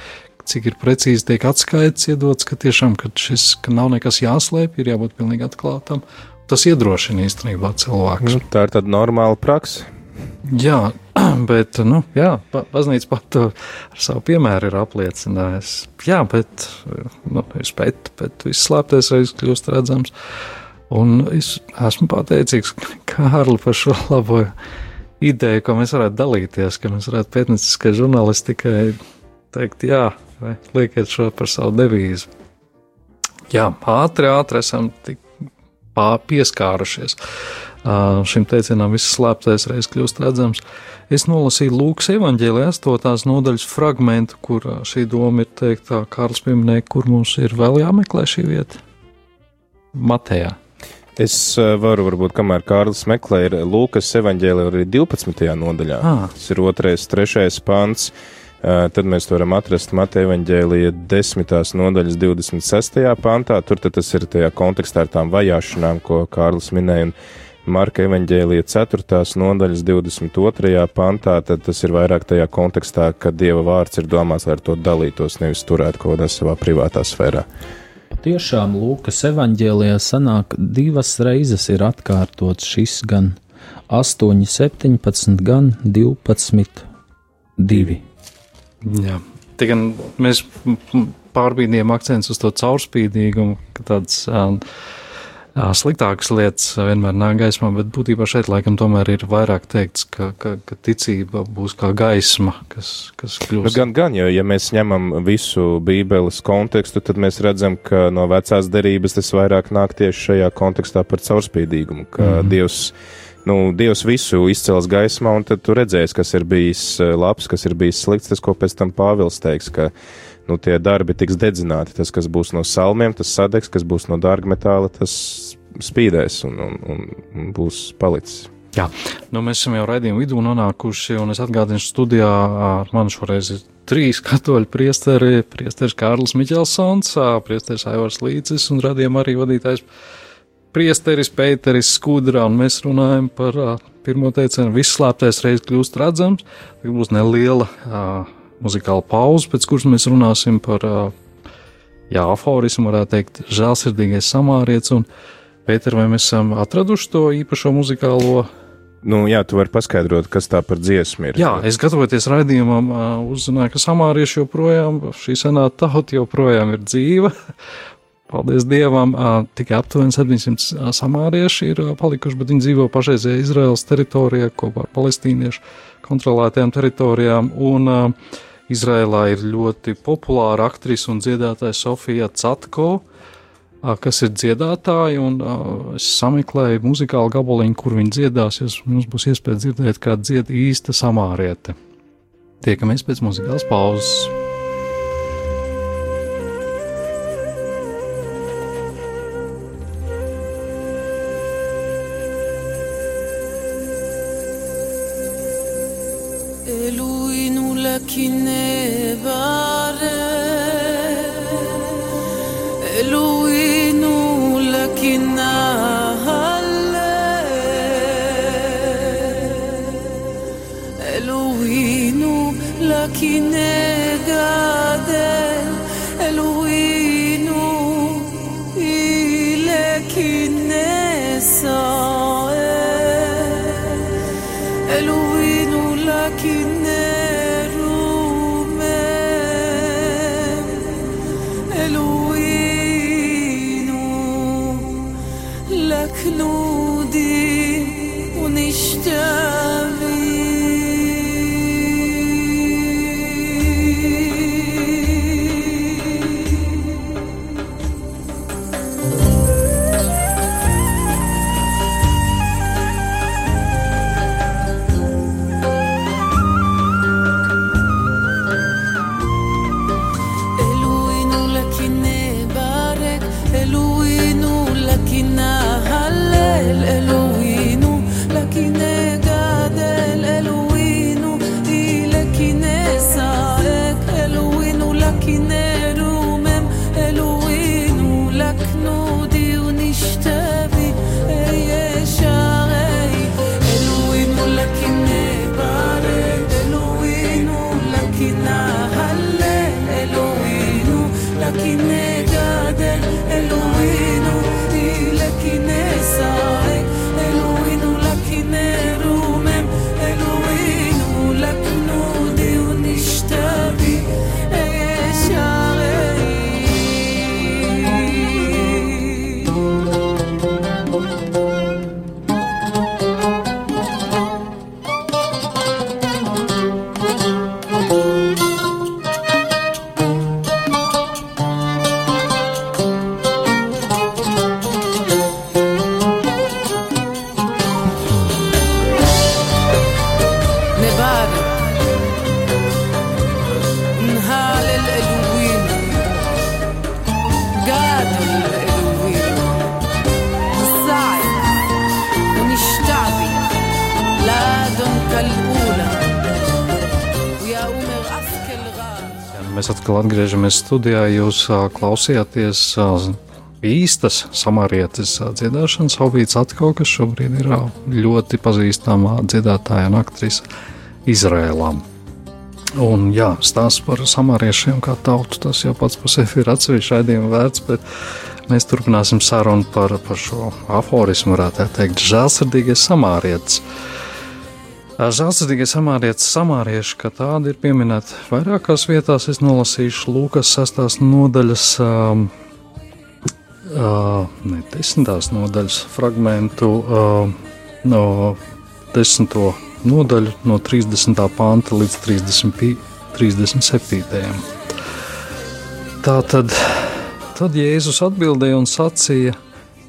cik ir precīzi tiek atskaites iedots, ka tiešām ka šis ka nav nekas jāslēpj, ir jābūt pilnīgi atklātam. Tas iedrošina īstenībā cilvēku. Nu, tā ir tāda normāla praksa. Jā, bet nu, jā, baznīca pat ar savu piemēru ir apliecinājusi. Jā, bet nu, es pētu, bet viss slēptais reiz kļūst redzams. Un es esmu pateicīgs Kārli par šo labo ideju, ko mēs varētu dalīties, ka mēs varētu pētnieciskai žurnālistikai teikt, jā, vai liekiet šo par savu devīzi. Jā, ātri, ātri esam tik pieskārušies. šim teicienam viss slēptais reiz kļūst redzams. Es nolasīju Lūkas evanģēlī 8. nodaļas fragmentu, kur šī doma ir teiktā, Kārls pieminēja, kur mums ir vēl jāmeklē šī vieta. Matejā. Es varu, varbūt, kamēr Kārlis meklē, ir Lūkas evanģēlī arī 12. nodaļā. Ah. Tas ir otrais, trešais pants. Tad mēs varam atrast Mateja evanģēlija 10. nodaļas 26. pantā. Tur tas ir tajā kontekstā ar tām vajāšanām, ko Kārlis minēja. Marka evanģēlija 4. nodaļas 22. pantā, tad tas ir vairāk tajā kontekstā, ka Dieva vārds ir domāts, lai ar to dalītos, nevis turētu kaut kādā savā privātā sfērā. Tiešām Lūkas evanģēlijā sanāk divas reizes ir atkārtots šis gan 8, 17, gan 12, 2. Jā, tikai mēs pārbīdījām akcentus uz to caurspīdīgumu, ka tāds. Uh, sliktākas lietas vienmēr nāk gaismā, bet būtībā šeit laikam tomēr ir vairāk teikts, ka, ka, ka ticība būs kā gaisma, kas, kas kļūst. Bet gan, gan, jo ja mēs ņemam visu Bībeles kontekstu, tad mēs redzam, ka no vecās derības tas vairāk nāk tieši šajā kontekstā par caurspīdīgumu, ka mm -hmm. Dievs. Nu, Dievs visu izcels gaismā, un tad tu redzēsi, kas ir bijis labs, kas ir bijis slikts. Tas, ko pēc tam Pāvils teiks, ka nu, tie darbi tiks dedzināti. Tas, kas būs no salmiem, tas sadegs, kas būs no dārga metāla, tas spīdēs un, un, un būs palicis. Jā, nu, mēs esam jau raidījuma vidū nonākuši, un es atgādinu, studijā ar mani šoreiz ir trīs katoļu priesteri, priesteris Kārlis Miķelsons, priesteris Aivars Līcis un radījuma arī vadītājs priesteris Pēteris Skudra, un mēs runājam par pirmo teicienu, viss slēptais reiz kļūst redzams, tagad būs neliela uh, muzikāla pauze, pēc kuras mēs runāsim par jā, aforismu, varētu teikt, žēlsirdīgais samārietis. Un, Pēter, vai mēs esam atraduši to īpašo muzikālo? Nu, jā, tu vari paskaidrot, kas tā par dziesmu ir. Jā, es gatavoties raidījumam, uzzināju, ka samārieši joprojām, šī senā tauta joprojām ir dzīva. Paldies Dievam, tikai aptuveni 700 samārieši ir palikuši, bet viņi dzīvo pašreizējā Izraels teritorijā kopā ar palestīniešu kontrolētajām teritorijām. Un, Izrēlā ir ļoti populāra aktrise un dziedātāja Sofija Catko, kas ir dziedātāja, un es sameklēju muzikālu gabaliņu, kur viņa dziedās, jo mums būs iespēja dzirdēt, kā dzied īsta samāriete. Tiekamies pēc muzikālas pauzes. Atgriežamies studijā. Jūs uh, klausījāties uh, īstas samarietes uh, dziedāšanas hobīts atkal, kas šobrīd ir uh, ļoti pazīstama dziedātāja un aktrise Izrēlā. Un jā, stāsts par samariešiem kā tautu, tas jau pats par sevi ir atsevišķi raidījuma vērts, bet mēs turpināsim sarunu par, par šo aforismu, varētu teikt, žēlsirdīgie samārietis. Žēlsirdīgie samārietis, samārieši, kā tādi ir pieminēti vairākās vietās. Es nolasīšu Lūkas 6. nodaļas, um, uh, ne 10. nodaļas fragmentu uh, no 10. nodaļu, no 30. panta līdz 30, 37. Tā tad, tad Jēzus atbildēja un sacīja,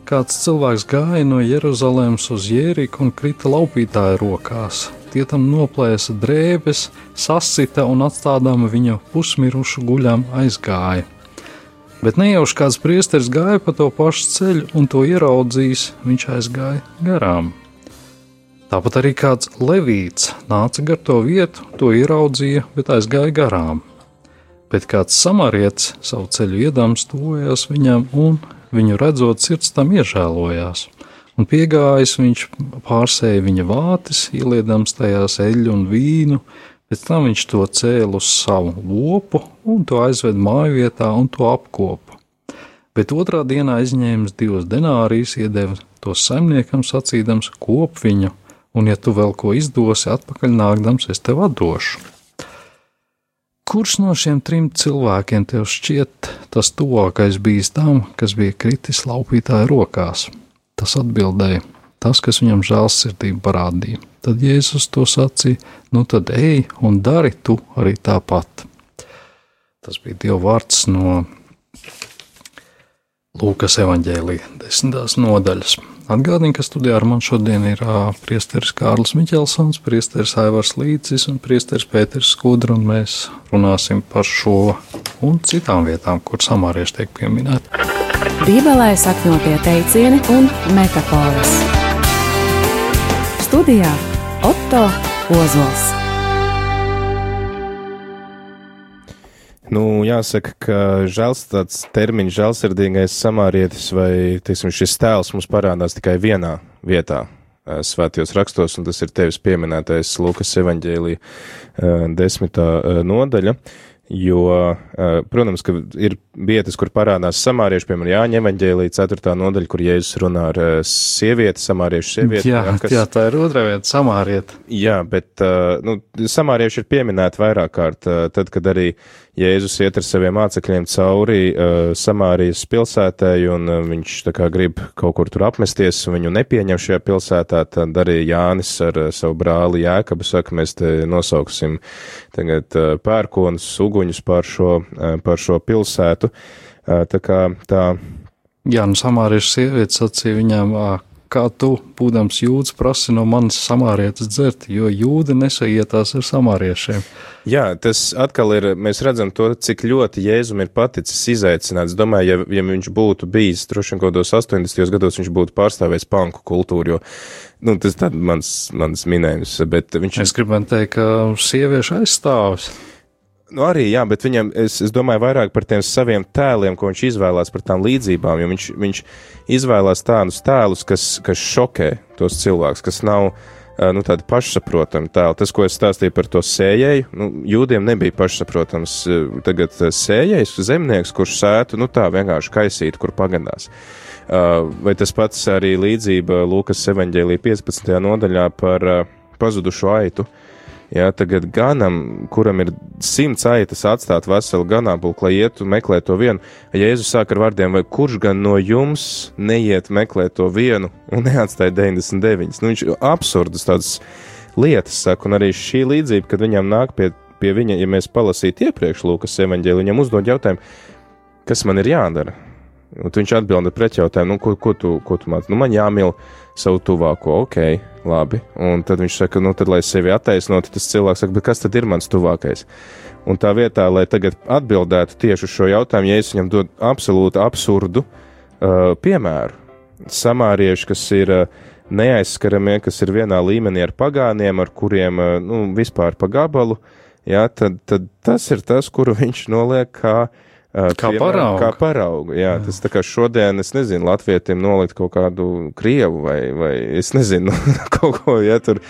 kāds cilvēks gāja no Jeruzalemes uz Jēriku un krita laupītāja rokās tie tam noplēsa drēbes, sasita un atstādām viņu pusmirušu guļam aizgāja. Bet nejauši kāds priesteris gāja pa to pašu ceļu un to ieraudzījis, viņš aizgāja garām. Tāpat arī kāds levīts nāca gar to vietu, to ieraudzīja, bet aizgāja garām. Bet kāds samarietis savu ceļu iedams tuvojās viņam un viņu redzot, sirds tam iežēlojās un piegājis viņš pārsēja viņa vātis, ieliedams tajās eļļu un vīnu, pēc tam viņš to cēla uz savu lopu un to aizved māju vietā un to apkopa. Bet otrā dienā izņēmis divus denārijas, iedeva tos saimniekam sacīdams, kop viņu, un ja tu vēl ko izdosi atpakaļ nākdams, es tev atdošu. Kurš no šiem trim cilvēkiem tev šķiet tas tuvākais bijis tam, kas bija kritis laupītāja rokās? Tas atbildēja, tas, kas viņam žēlsirdību parādīja. Tad Jēzus to sacīja: Nu, tad ej un dari tu arī tāpat. Tas bija Dieva vārds no Lūkas evanģēlīja desmitās nodaļas. Atgādini, ka studijā ar mani šodien ir priesteris Kārlis Miķelsons, priesteris Aivars Līcis un priesteris Pēters Skudra, un mēs runāsim par šo un citām vietām, kur samārieši tiek pieminēti. Bībelē sakņotie teicieni un metafāras. Studijā Otto Ozols. Nu, jāsaka, ka žēls, tāds termiņš, žēlsirdīgais samārietis vai teiksim, šis tēls mums parādās tikai vienā vietā. Svētajos rakstos, un tas ir tevis pieminētais Lukas evanģēlija desmitā nodaļa. Uh, Jo, eh, protams, ka ir vietas, kur parādās samārieši, piemēram, Jāņa evaņģēlī 4. nodaļa, kur Jēzus runā ar eh, sievieti, samāriešu sievieti. Jā, jā, kas, jā, tā ir otrā vieta, samārieta. Jā, bet, eh, nu, samārieši ir pieminēti vairāk kārt, tad, kad arī Jēzus iet ar saviem mācekļiem cauri uh, Samārijas pilsētai, un uh, viņš tā kā grib kaut kur tur apmesties, un viņu nepieņem šajā pilsētā, tad arī Jānis ar uh, savu brāli Jēkabu saka, mēs te nosauksim tagad uh, pērkonus, uguņus pār šo, uh, pār šo pilsētu. Uh, tā kā tā. Jā, nu Samāriešu sieviete sacīja viņām, kā tu, būdams jūds, prasi no manis samārietas dzert, jo jūdi nesaietās ar samāriešiem. Jā, tas atkal ir, mēs redzam to, cik ļoti Jēzum ir paticis izaicināts. Domāju, ja, ja viņš būtu bijis, droši vien kaut kādos 80. gados viņš būtu pārstāvējis panku kultūru, jo, nu, tas tad mans, mans minējums, bet viņš. Es gribētu teikt, ka sieviešu aizstāvis. Nu, arī, jā, bet viņam, es, es domāju vairāk par tiem saviem tēliem, ko viņš izvēlās par tām līdzībām, viņš, viņš izvēlās tādus tēlus, kas, kas šokē tos cilvēkus, kas nav, nu, tādi pašsaprotami tēli. Tas, ko es stāstīju par to sējēju, nu, jūdiem nebija pašsaprotams. Tagad sējējs, zemnieks, kurš sētu, nu, tā vienkārši kaisīt, kur pagadās. Vai tas pats arī līdzība Lūkas evaņģēlī 15. nodaļā par pazudušo aitu? Jā, tagad ganam, kuram ir simts aitas atstāt veselu ganāmpulku, lai ietu meklēt to vienu, Jēzus sāk ar vārdiem, vai kurš gan no jums neiet meklēt to vienu un neatstāja 99. Nu, viņš absurdas tādas lietas saka, un arī šī līdzība, kad viņam nāk pie, pie viņa, ja mēs palasītu iepriekš Lūkas evaņģēli, viņam uzdod jautājumu, kas man ir jādara? Un viņš atbild ar pretjautājumu, nu, ko, ko tu, ko tu māci? Nu, man jāmīl savu tuvāko, ok, labi. Un tad viņš saka, nu, tad, lai sevi attaisnotu, tas cilvēks saka, kas tad ir mans tuvākais? Un tā vietā, lai tagad atbildētu tieši uz šo jautājumu, ja es viņam dodu absolūti absurdu uh, piemēru, samārieši, kas ir uh, neaizskaramie, kas ir vienā līmenī ar pagāniem, ar kuriem uh, nu, vispār pa gabalu, jā, tad, tad tas ir tas, kuru viņš noliek kā Uh, Kā piemēram, paraugu. Kā paraugu, jā. jā. Tas tā kā šodien, es nezinu, latvietim nolikt kaut kādu krievu vai, vai es nezinu, kaut ko, ja tur,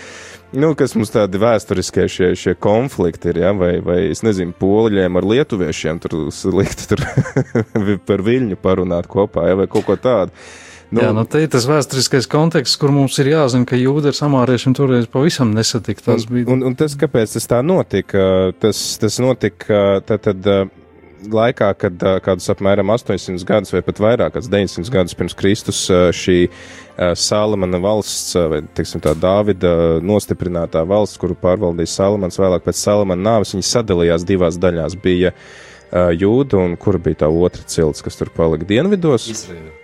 nu, kas mums tādi vēsturiskie šie, šie konflikti ir, ja, vai, vai es nezinu, poļiem ar lietuviešiem tur likt tur par viļņu parunāt kopā, ja, vai kaut ko tādu. Nu, Jā, nu te ir tas vēsturiskais konteksts, kur mums ir jāzina, ka jūda ar samāriešiem toreiz pavisam nesatika. Tas bija. Un, un tas, kāpēc tas tā notika, tas, tas notika tad, tad laikā, kad kādus apmēram 800 gadus vai pat vairāk, kāds 900 gadus pirms Kristus šī Salamana valsts, vai teiksim tā Dāvida nostiprinātā valsts, kuru pārvaldīja Salamans vēlāk pēc Salamana nāves, viņi sadalījās divās daļās. Bija jūda un kura bija tā otra cilts, kas tur palika dienvidos. Izraela.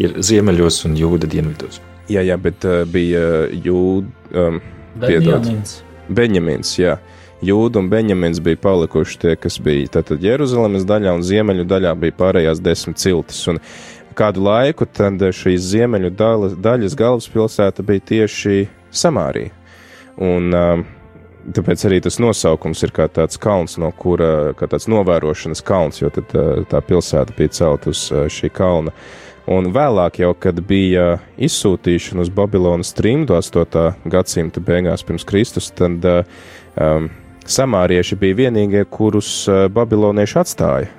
Ir ziemeļos un jūda dienvidos. Jā, jā, bet uh, bija jūda. Um, Benjamins. Benjamins, jā. Jūda un Benjamins bija palikuši tie, kas bija tātad Jeruzalemes daļā, un ziemeļu daļā bija pārējās desmit ciltis. Un kādu laiku tad šīs ziemeļu daļas, daļas galvaspilsēta bija tieši Samārija. Un um, tāpēc arī tas nosaukums ir kā tāds kalns, no kura, kā tāds novērošanas kalns, jo tad uh, tā pilsēta bija celt uz uh, šī kalna. Un vēlāk, jau kad bija izsūtīšana uz Babilonas trimdu 8. gadsimta beigās pirms Kristus, tad um, samārieši bija vienīgie, kurus babilonieši atstāja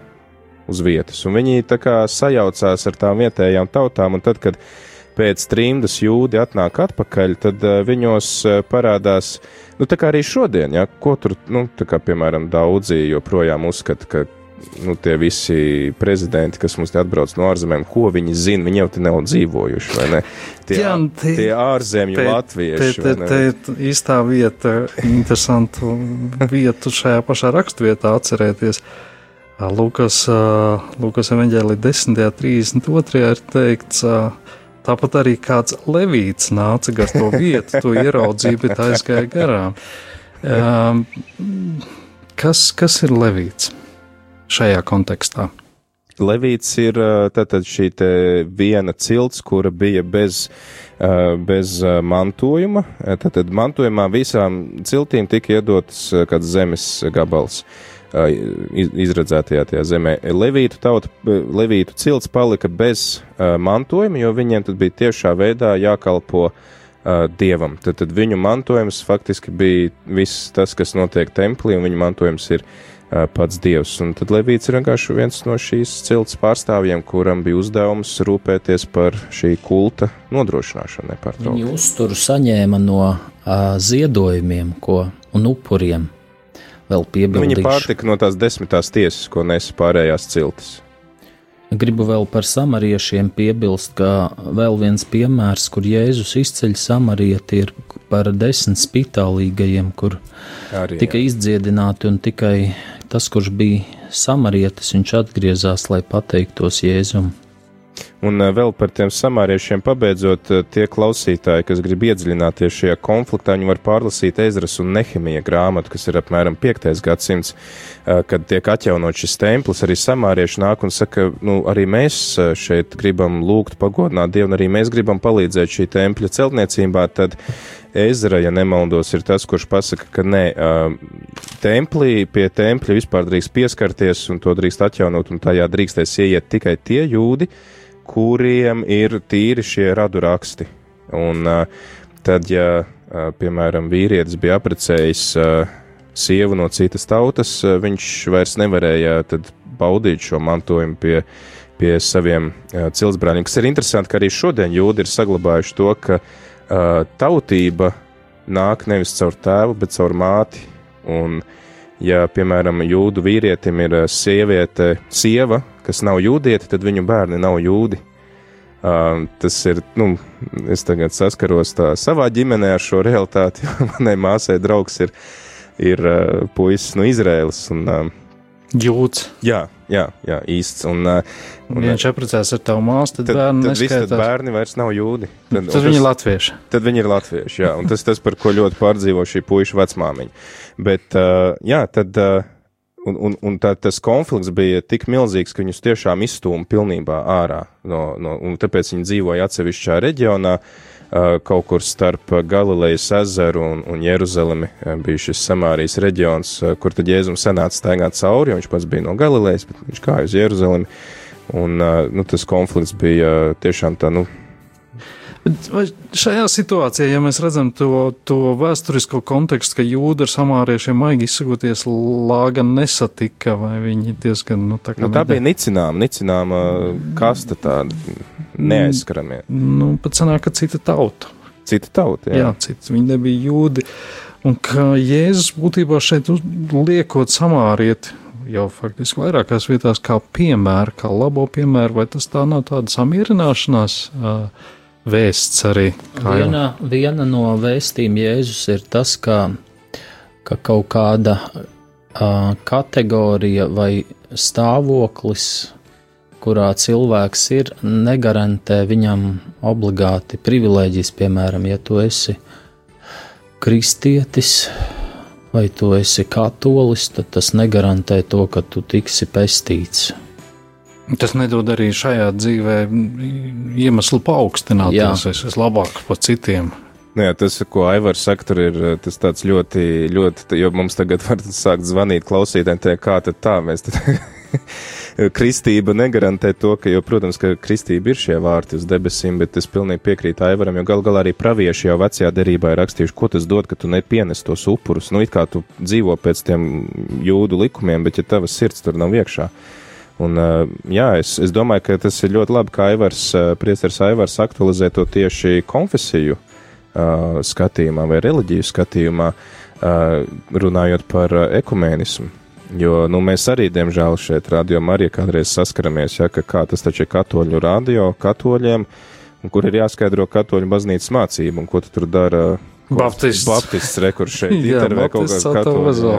uz vietas, un viņi tā kā sajaucās ar tām vietējām tautām, un tad, kad pēc trimdas jūdi atnāk atpakaļ, tad viņos parādās, nu tā kā arī šodien, ja, ko tur, nu, tā kā piemēram daudzi joprojām uzskata, ka nu, tie visi prezidenti, kas mums atbrauc no ārzemēm, ko viņi zina, viņi jau te nav dzīvojuši, vai ne? Tie, Jā, te- tie ārzemju te- latvieši. Te, te, te īstā vieta, interesantu vietu šajā pašā rakstvietā atcerēties. Ā, Lukas evanģēlī 10.32. ir teikts, tāpat arī kāds levīts nāca gar to vietu, to ieraudzīja, bet aizgāja garām. Kas, kas ir levīts šajā kontekstā? Levīts ir tātad šī viena cilts, kura bija bez, bez mantojuma. Tātad mantojumā visām ciltīm tika iedotas kāds zemes gabals izredzētajā tajā zemē. Levītu tauta, Levītu cilts palika bez mantojuma, jo viņiem tad bija tiešā veidā jākalpo dievam. Tad, tad viņu mantojums faktiski bija viss tas, kas notiek templī, un viņu mantojums ir pats dievs. Un tad Levīts ir vienkārši viens no šīs cilts pārstāvjiem, kuram bija uzdevums rūpēties par šī kulta nodrošināšanu nepārtraukti. Viņi uzturu saņēma no uh, ziedojumiem ko, un upuriem. Nu, piebildīšu. pārtika no tās desmitās tiesas, ko nesa pārējās ciltis. Gribu vēl par samariešiem piebilst, ka vēl viens piemērs, kur Jēzus izceļ samarieti, ir par desmit spitālīgajiem, kur Arī, tika izdziedināti, un tikai tas, kurš bija samarietis, viņš atgriezās, lai pateiktos Jēzum. Un eh, vēl par tiem samāriešiem pabeidzot, eh, tie klausītāji, kas grib iedziļināties šajā konfliktā, viņi var pārlasīt Ezras un Nehemija grāmatu, kas ir apmēram 5. gadsimts, eh, kad tiek atjaunot šis templis. Arī samārieši nāk un saka, nu, arī mēs šeit gribam lūgt pagodināt Dievu, un arī mēs gribam palīdzēt šī tempļa celtniecībā. Tad Ezra, ja nemaldos, ir tas, kurš pasaka, ka nē, ā, templī pie tempļa vispār drīkst pieskarties un to drīkst atjaunot, un tajā drīkstēs ieiet tikai tie jūdi, kuriem ir tīri šie radu raksti. Un tad, ja, piemēram, vīrietis bija aprecējis sievu no citas tautas, viņš vairs nevarēja baudīt šo mantojumu pie, pie saviem ā, ciltsbrāļiem. Kas ir interesanti, ka arī šodien jūdi ir saglabājuši to, ka uh, tautība nāk nevis caur tēvu, bet caur māti. Un, ja, piemēram, jūdu vīrietim ir sieviete, sieva, kas nav jūdieti, tad viņu bērni nav jūdi. Uh, tas ir, nu, es tagad saskaros tā savā ģimenē ar šo realitāti, manai māsai draugs ir, ir uh, puisis no Izraēlas. Un, uh, Jūts. jā, jā, jā, īsts. Un, Un, ja viņš apprecēs ar tavu māsu, tad, tad, bērni tad, viss, tad neskaitās. bērni vairs nav jūdi. Tad, un tad viņi ir tas- latvieši. Tad viņi ir latvieši, jā, un tas tas, par ko ļoti pārdzīvo šī puiša vecmāmiņa. Bet, uh, jā, tad, uh, un, un, un tā, tas konflikts bija tik milzīgs, ka viņus tiešām izstūma pilnībā ārā, no, no, tāpēc viņi dzīvoja atsevišķā reģionā, kaut kur starp Galilejas ezeru un, un Jeruzalemi bija šis Samārijas reģions, kur tad Jēzums senāts staigāt cauri, jo viņš pats bija no Galilejas, bet viņš kāja uz Jeruzalemi. Un nu, tas konflikts bija tiešām tā, nu, Vai šajā situācijā, ja mēs redzam to, to vēsturisko kontekstu, ka jūda ar samāriešiem maigi izsakoties lāga nesatika, vai viņi diezgan, nu, tā kā. Nu, tā bija nicinām, nicinām kasta tāda neaizskaramie. Nu, pat sanāk, ka cita tauta. Cita tauta, jā. Jā, cita, viņi nebija jūdi. Un ka Jēzus būtībā šeit liekot samārieti, jau faktiski vairākās vietās kā piemēru, kā labo piemēru, vai tas tā nav tāda samierināšanās? Uh, vēsts arī. Viena, viena no vēstījuma Jēzus ir tas, ka, ka kaut kāda uh, kategorija vai stāvoklis, kurā cilvēks ir, negarantē viņam obligāti privilēģijas. Piemēram, ja tu esi kristietis vai tu esi katolis, tad tas negarantē to, ka tu tiksi pestīts. Tas nedod arī šajā dzīvē iemeslu paaugstināties. Es esmu labāks par citiem. Nu jā, tas, ko Aivars saka, tur ir tas tāds ļoti, ļoti, jo mums tagad var sākt zvanīt klausītājiem, tie, kā tad tā mēs tad. kristība negarantē to, ka, jo, protams, ka kristība ir šie vārti uz debesīm, bet es pilnīgi piekrītu Aivaram, jo gal galā arī pravieši jau vecajā derībā ir rakstījuši, ko tas dod, ka tu nepienes tos upurus. Nu, it kā tu dzīvo pēc tiem jūdu likumiem, bet ja tavas sirds tur nav iekšā. Un, jā, es, es domāju, ka tas ir ļoti labi, kā Aivars, priesteris Aivars aktualizē to tieši konfesiju skatījumā vai reliģiju skatījumā, runājot par ekumēnismu. Jo nu, mēs arī, diemžēl, šeit rādījumā arī kādreiz saskaramies, ja, ka kā tas taču ir katoļu radio, katoļiem, kur ir jāskaidro katoļu baznīcas mācību, un ko tu tur dara. Baptists. Baptists, re, kur šeit intervē kaut kā katoļu.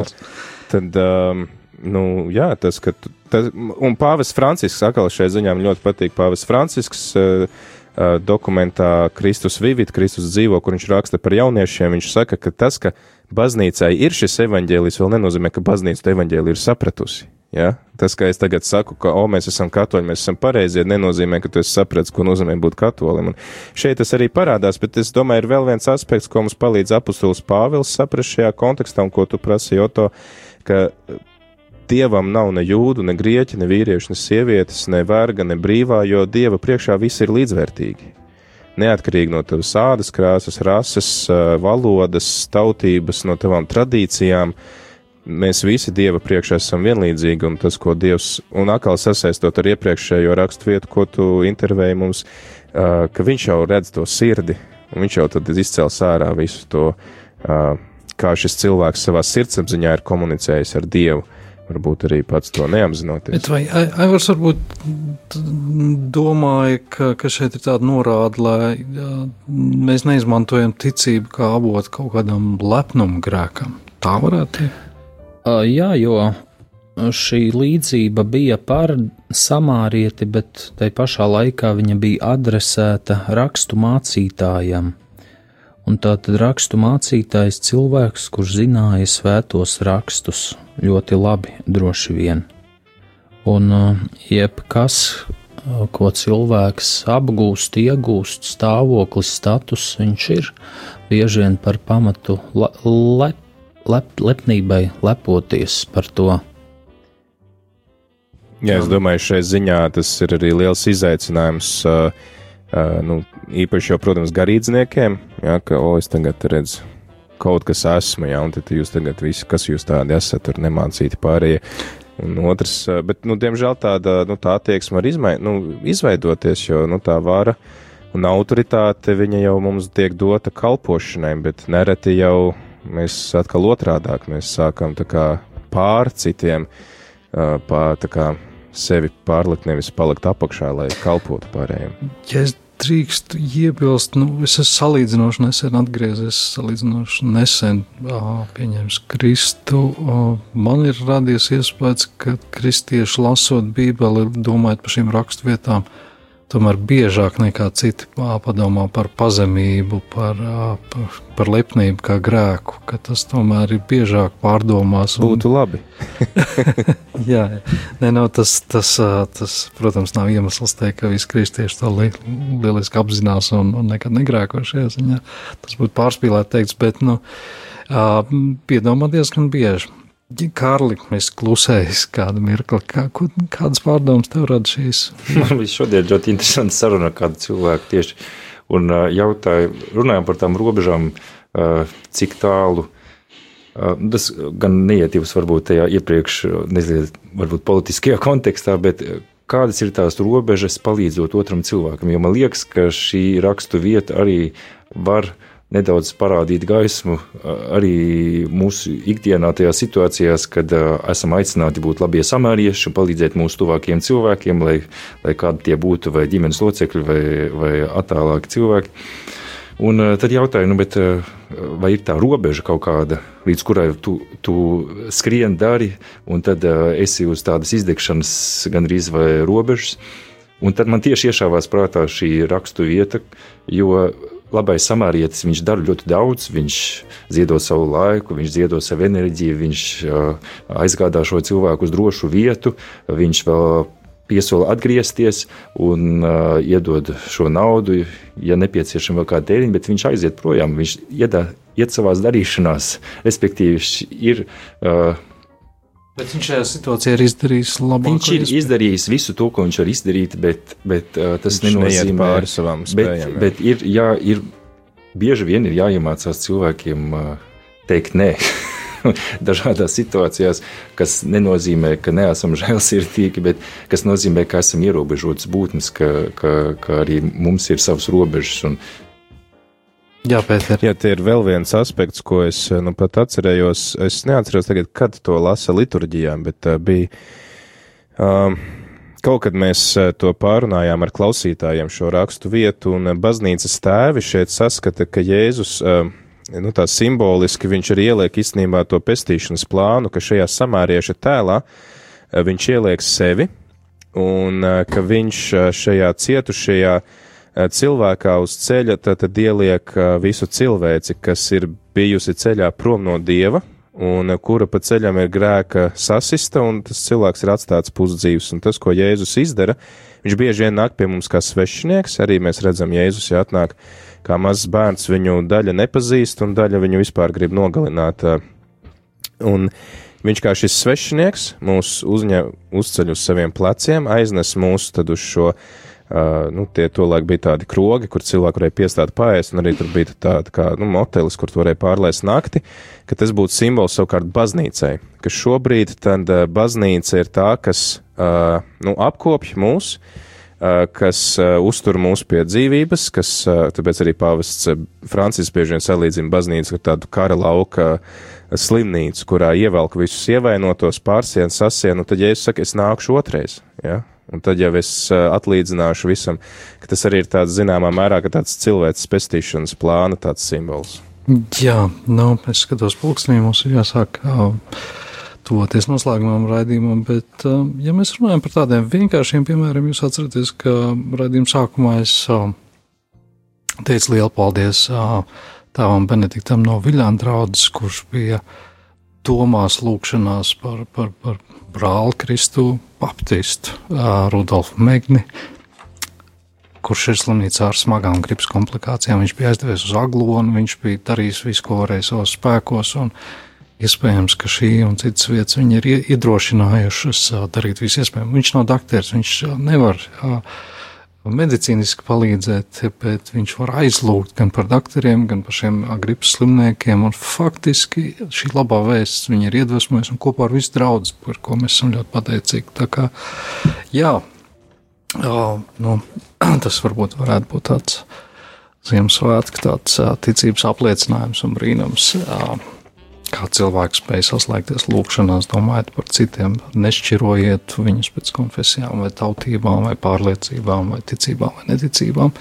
Tad, um, nu, jā, tas, ka tas, un Pāvis Francisks, atkal šai ziņā man ļoti patīk Pāvis Francisks. Uh, uh, dokumentā Kristus Vivit, Kristus dzīvo, kur viņš raksta par jauniešiem, viņš saka, ka tas, ka baznīcai ir šis evaņģēlijs, vēl nenozīmē, ka baznīca to evaņģēliju ir sapratusi. Ja? Tas, ka es tagad saku, ka, o, mēs esam katoļi, mēs esam pareizie, nenozīmē, ka tu esi sapratis, ko nozīmē būt katolim. Un šeit tas arī parādās, bet es domāju, ir vēl viens aspekts, ko mums palīdz apustulis Pāvils saprast šajā kontekstā, un ko tu prasīji, Joto, ka Dievam nav ne jūdu, ne grieķi, ne vīrieši, ne sievietes, ne verga, ne brīvā, jo Dieva priekšā viss ir līdzvērtīgi. Neatkarīgi no tavas ādas krāsas, rases, valodas, tautības, no tavām tradīcijām, mēs visi Dieva priekšā esam vienlīdzīgi, un tas, ko Dievs, un atkal sasaistot ar iepriekšējo rakstu vietu, ko tu intervēji mums, ka viņš jau redz to sirdi, un viņš jau tad izcels ārā visu to, kā šis cilvēks savā sirdsapziņā ir komunicējis ar Dievu varbūt arī pats to neapzinoties. Bet vai Aivars varbūt domāja, ka, ka šeit ir tāda norāda, lai jā, mēs neizmantojam ticību kā avotu kaut kādam lepnumu grēkam? Tā varētu būt. Jā, jo šī līdzība bija par samārieti, bet tai pašā laikā viņa bija adresēta rakstu mācītājam. Un tā tad rakstu mācītājs cilvēks, kurš zināja svētos rakstus ļoti labi, droši vien. Un uh, jebkas, uh, ko cilvēks apgūst, iegūst, stāvoklis, status, viņš ir bieži vien par pamatu le, lep, lep, lepnībai, lepoties par to. Jā, es domāju, šai ziņā tas ir arī liels izaicinājums. Uh, nu, īpaši jau, protams, garīdzniekiem, ja, ka, o, es tagad redzu, kaut kas esmu, ja, un tad jūs tagad visi, kas jūs tādi esat, tur nemācīti pārējie. Un otrs, bet, nu, diemžēl tāda, nu, tā attieksme var izmai, nu, izveidoties, jo, nu, tā vara un autoritāte, viņa jau mums tiek dota kalpošanai, bet nereti jau mēs atkal otrādāk, mēs sākam tā kā pār citiem, pār, tā kā sevi pārlikt, nevis palikt apakšā, lai kalpotu pārējiem. Ja es drīkst iebilst, nu, es esmu salīdzinoši nesen atgriezies, salīdzinoši nesen pieņēmis Kristu. Man ir radies iespējas, ka kristieši lasot Bībeli, domājot par šīm rakstvietām, tomēr biežāk nekā citi padomā par pazemību, par, par, par lepnību kā grēku, ka tas tomēr ir biežāk pārdomās. Un... Būtu labi. jā, nē, no, tas, tas, tas, protams, nav iemesls teikt, ka visi kristieši to li, lieliski apzinās un, un nekad negrēko šajā ziņā. Tas būtu pārspīlēt teikts, bet, nu, piedomā diezgan bieži. Kārli, es klusēju kādu mirkli. Kā, ko, kādas pārdomas tev rada šīs? Man bija šodien ļoti interesanti saruna ar kādu cilvēku tieši un jautāja, runājām par tām robežām, cik tālu. Tas gan neietilps varbūt tajā iepriekš, nezinu, varbūt politiskajā kontekstā, bet kādas ir tās robežas palīdzot otram cilvēkam, jo man liekas, ka šī rakstu vieta arī var uh, nedaudz parādīt gaismu arī mūsu ikdienā, tajā situācijās, kad esam aicināti būt labie samērieši un palīdzēt mūsu tuvākiem cilvēkiem, lai, lai kādi tie būtu, vai ģimenes locekļi, vai, vai attālāki cilvēki. Un tad jautāju, nu, bet, vai ir tā robeža kaut kāda, līdz kurai tu, tu skrieni dari, un tad esi uz tādas izdegšanas gandrīz vai robežas. Un tad man tieši iešāvās prātā šī rakstu vieta, jo labais samārietis, viņš dara ļoti daudz, viņš ziedo savu laiku, viņš ziedo savu enerģiju, viņš aizgādā šo cilvēku uz drošu vietu, viņš vēl piesola atgriezties un uh, iedod šo naudu, ja nepieciešama vēl kāda tēriņa, bet viņš aiziet projām, viņš iedā, iet savās darīšanās, respektīvi ir uh, Bet viņš šajā situācijā ir izdarījis labāk. Viņš ir iespēju. izdarījis visu to, ko viņš var izdarīt, bet, bet uh, tas viņš nenozīmē pāri savām spējām. Bet, bet ir, jā, ir bieži vien ir jāiemācās cilvēkiem uh, teikt nē. Dažādās situācijās, kas nenozīmē, ka neesam žēlsirdīgi, bet kas nozīmē, ka esam ierobežotas būtnes, ka, ka, ka arī mums ir savas robežas. Un, Jā, Pēter. Jā, tie ir vēl viens aspekts, ko es nu, pat atcerējos. Es neatceros tagad, kad to lasa liturģijā, bet uh, bija. Um, Kaut kad mēs to pārunājām ar klausītājiem šo rakstu vietu, un baznīcas tēvi šeit saskata, ka Jēzus, nu tā simboliski viņš arī ieliek īstenībā to pestīšanas plānu, ka šajā samārieša tēlā viņš ieliek sevi, un ka viņš šajā cietušajā Eh, cilvēkā uz ceļa tad, ieliek eh, visu cilvēci, kas ir bijusi ceļā prom no dieva, un eh, kura pa ceļam ir grēka sasista, un tas cilvēks ir atstāts pusdzīvs. Un tas, ko Jēzus izdara, viņš bieži vien nāk pie mums kā svešinieks, arī mēs redzam, Jēzus ja atnāk kā mazs bērns, viņu daļa nepazīst, un daļa viņu vispār grib nogalināt. Un viņš kā šis svešinieks mūs uzņem, uzceļ uz saviem pleciem, aiznes mūs tad uz šo Uh, nu, tie tolaik bija tādi krogi, kur cilvēki varēja piestāt paēst, un arī tur bija tāda kā nu, motelis, kur varēja pārlaist nakti, ka tas būtu simbols savukārt baznīcai, ka šobrīd tad uh, baznīca ir tā, kas uh, nu, apkopj mūs, uh, kas uh, uztur mūs pie dzīvības, kas, uh, tāpēc arī pāvests Francis bieži vien salīdzina baznīcu ar tādu kara lauka slimnīcu, kurā ievelk visus ievainotos, pārsien, sasien, un tad, ja es saku, es nākšu otrais, ja, Un tad jau es atlīdzināšu visam, ka tas arī ir tāds zināmā mērā, ka tāds cilvēks pestīšanas plāna tāds simbols. Jā, nu, es skatos pulkstenī, mums ir jāsāk tuvoties noslēgumam raidījumam, bet, ja mēs runājam par tādiem vienkāršiem piemēriem, jūs atceraties, ka raidījuma sākumā es teicu lielu paldies tēvam Benediktam no Viļāna draudzes, kurš bija domās lūkšanās par, par, par brāli Kristu baptistu Rudolfu Megni, kurš ir slimnīcā ar smagām gripas komplikācijām. Viņš bija aizdevies uz aglonu, viņš bija darījis visu, ko varēja savos spēkos, iespējams, ka šī un citas vietas viņu ir iedrošinājušas darīt visu iespējamo. Viņš nav dakteris, viņš nevar medicīniski palīdzēt, bet viņš var aizlūgt gan par doktoriem, gan par šiem gripas slimniekiem. Faktiski šī labā vēsts viņa ir iedvesmojusi un kopā ar visu draugu, par ko mēs esam ļoti pateicīgi. Tā kā, jā nu, tas varbūt varētu būt tāds Ziemassvētku tāds ticības apliecinājums un brīnums. Kā cilvēks spēj saslēgties lūkšanās, domājot par citiem, nešķirojiet viņus pēc konfesijām, vai tautībām, vai pārliecībām, vai ticībām, vai neticībām.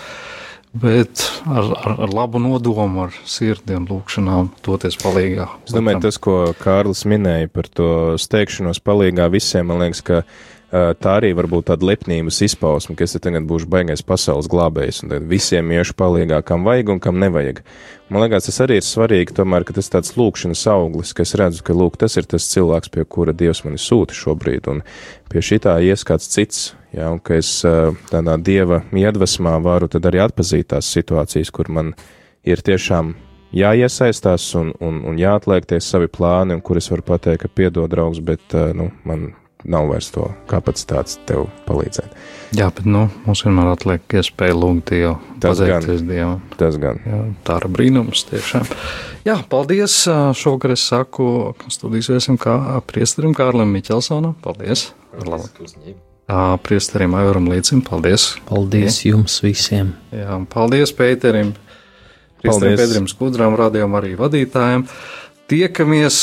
Bet ar, ar, ar labu nodomu, ar sirdiem, lūkšanām, doties palīdzīgā. Es domāju, tas, ko Kārlis minēja par to steigšanos palīdzīgā visiem, man liekas, ka tā arī var būt tāda lepnības izpausme, ka es tagad būšu baigais pasaules glābējs, un visiem iešu palīgā, kam vajag un kam nevajag. Man liekas, tas arī ir svarīgi, tomēr, ka tas tāds lūkšanas auglis, ka es redzu, ka lūk, tas ir tas cilvēks, pie kura Dievs mani sūta šobrīd, un pie šitā ies kāds cits, jā, un ka es tādā Dieva iedvesmā varu tad arī atpazīt tās situācijas, kur man ir tiešām jāiesaistās un, un, un jāatliekties savi plāni, un kur es varu pateikt, ka piedod draugs, bet nu, man nav vairs to kapacitātes tev palīdzēt. Jā, bet nu, mums vienmēr atliek iespēja lūgt Dievu, pateikties Dievam. Tas gan. Jā, tā ir brīnums tiešām. Jā, paldies. Šogad es saku studijas viesim kā priesterim Kārlim Miķelsonam. Paldies. paldies priesterim Aivaram Līcim. Paldies. Paldies Jā. jums visiem. Jā, paldies Pēterim. Priesterim Pēterim Skudram, radījām arī vadītājiem. Tiekamies,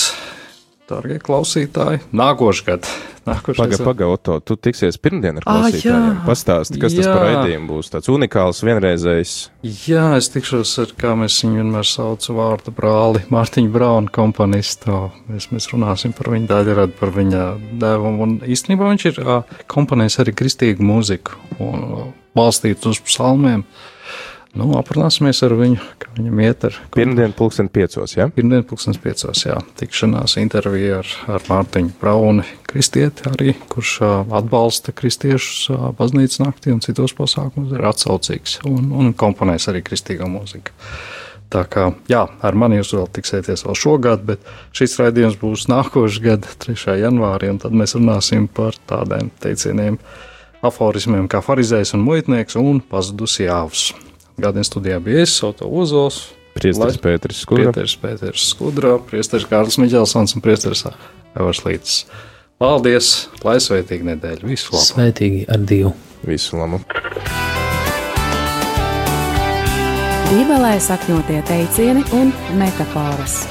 dārgie klausītāji, nākošais gads. Pagaid, pagaid, Oto, tu tiksies pirmdien ar klausītājiem. Ah, Pastāsti, kas jā. tas par raidījumu būs. Tāds unikāls, vienreizējs. Jā, es tikšos ar, kā mēs viņu vienmēr saucu vārdu brāli, Mārtiņu Braunu komponistu. Mēs, mēs runāsim par viņa daļradu, par viņa devumu. Un īstenībā viņš ir komponējis arī kristīgu mūziku un balstīts uz psalmiem. Nu, aprunāsimies ar viņu, kā viņam iet ar. Pirmdien, pulksten piecos, jā? Ja? Pirmdien, pulksten piecos, jā. Tikšanās intervija ar, ar Mārtiņu Brauni, kristieti arī, kurš atbalsta kristiešus baznīcas naktī un citos pasākumos, ir atsaucīgs un, un komponēs arī kristīgo mūziku. Tā kā, jā, ar mani jūs vēl tiksieties vēl šogad, bet šis raidījums būs nākošais gada 3. janvārī, un tad mēs runāsim par tādiem teicieniem, aforismiem kā farizējs un muitnieks un pazudus jāvs. Gādienas studijā bija es, Soto Ozols. Priesteris Pēteris Skudra. Priesteris Pēteris Skudra, priesteris Kārlis Miķelsons un priesteris Evers Lītis. Paldies, lai sveitīgi nedēļa. Visu labu. Sveitīgi ar Dievu. Visu labu. Bībelē sakņotie teicieni un metafāras.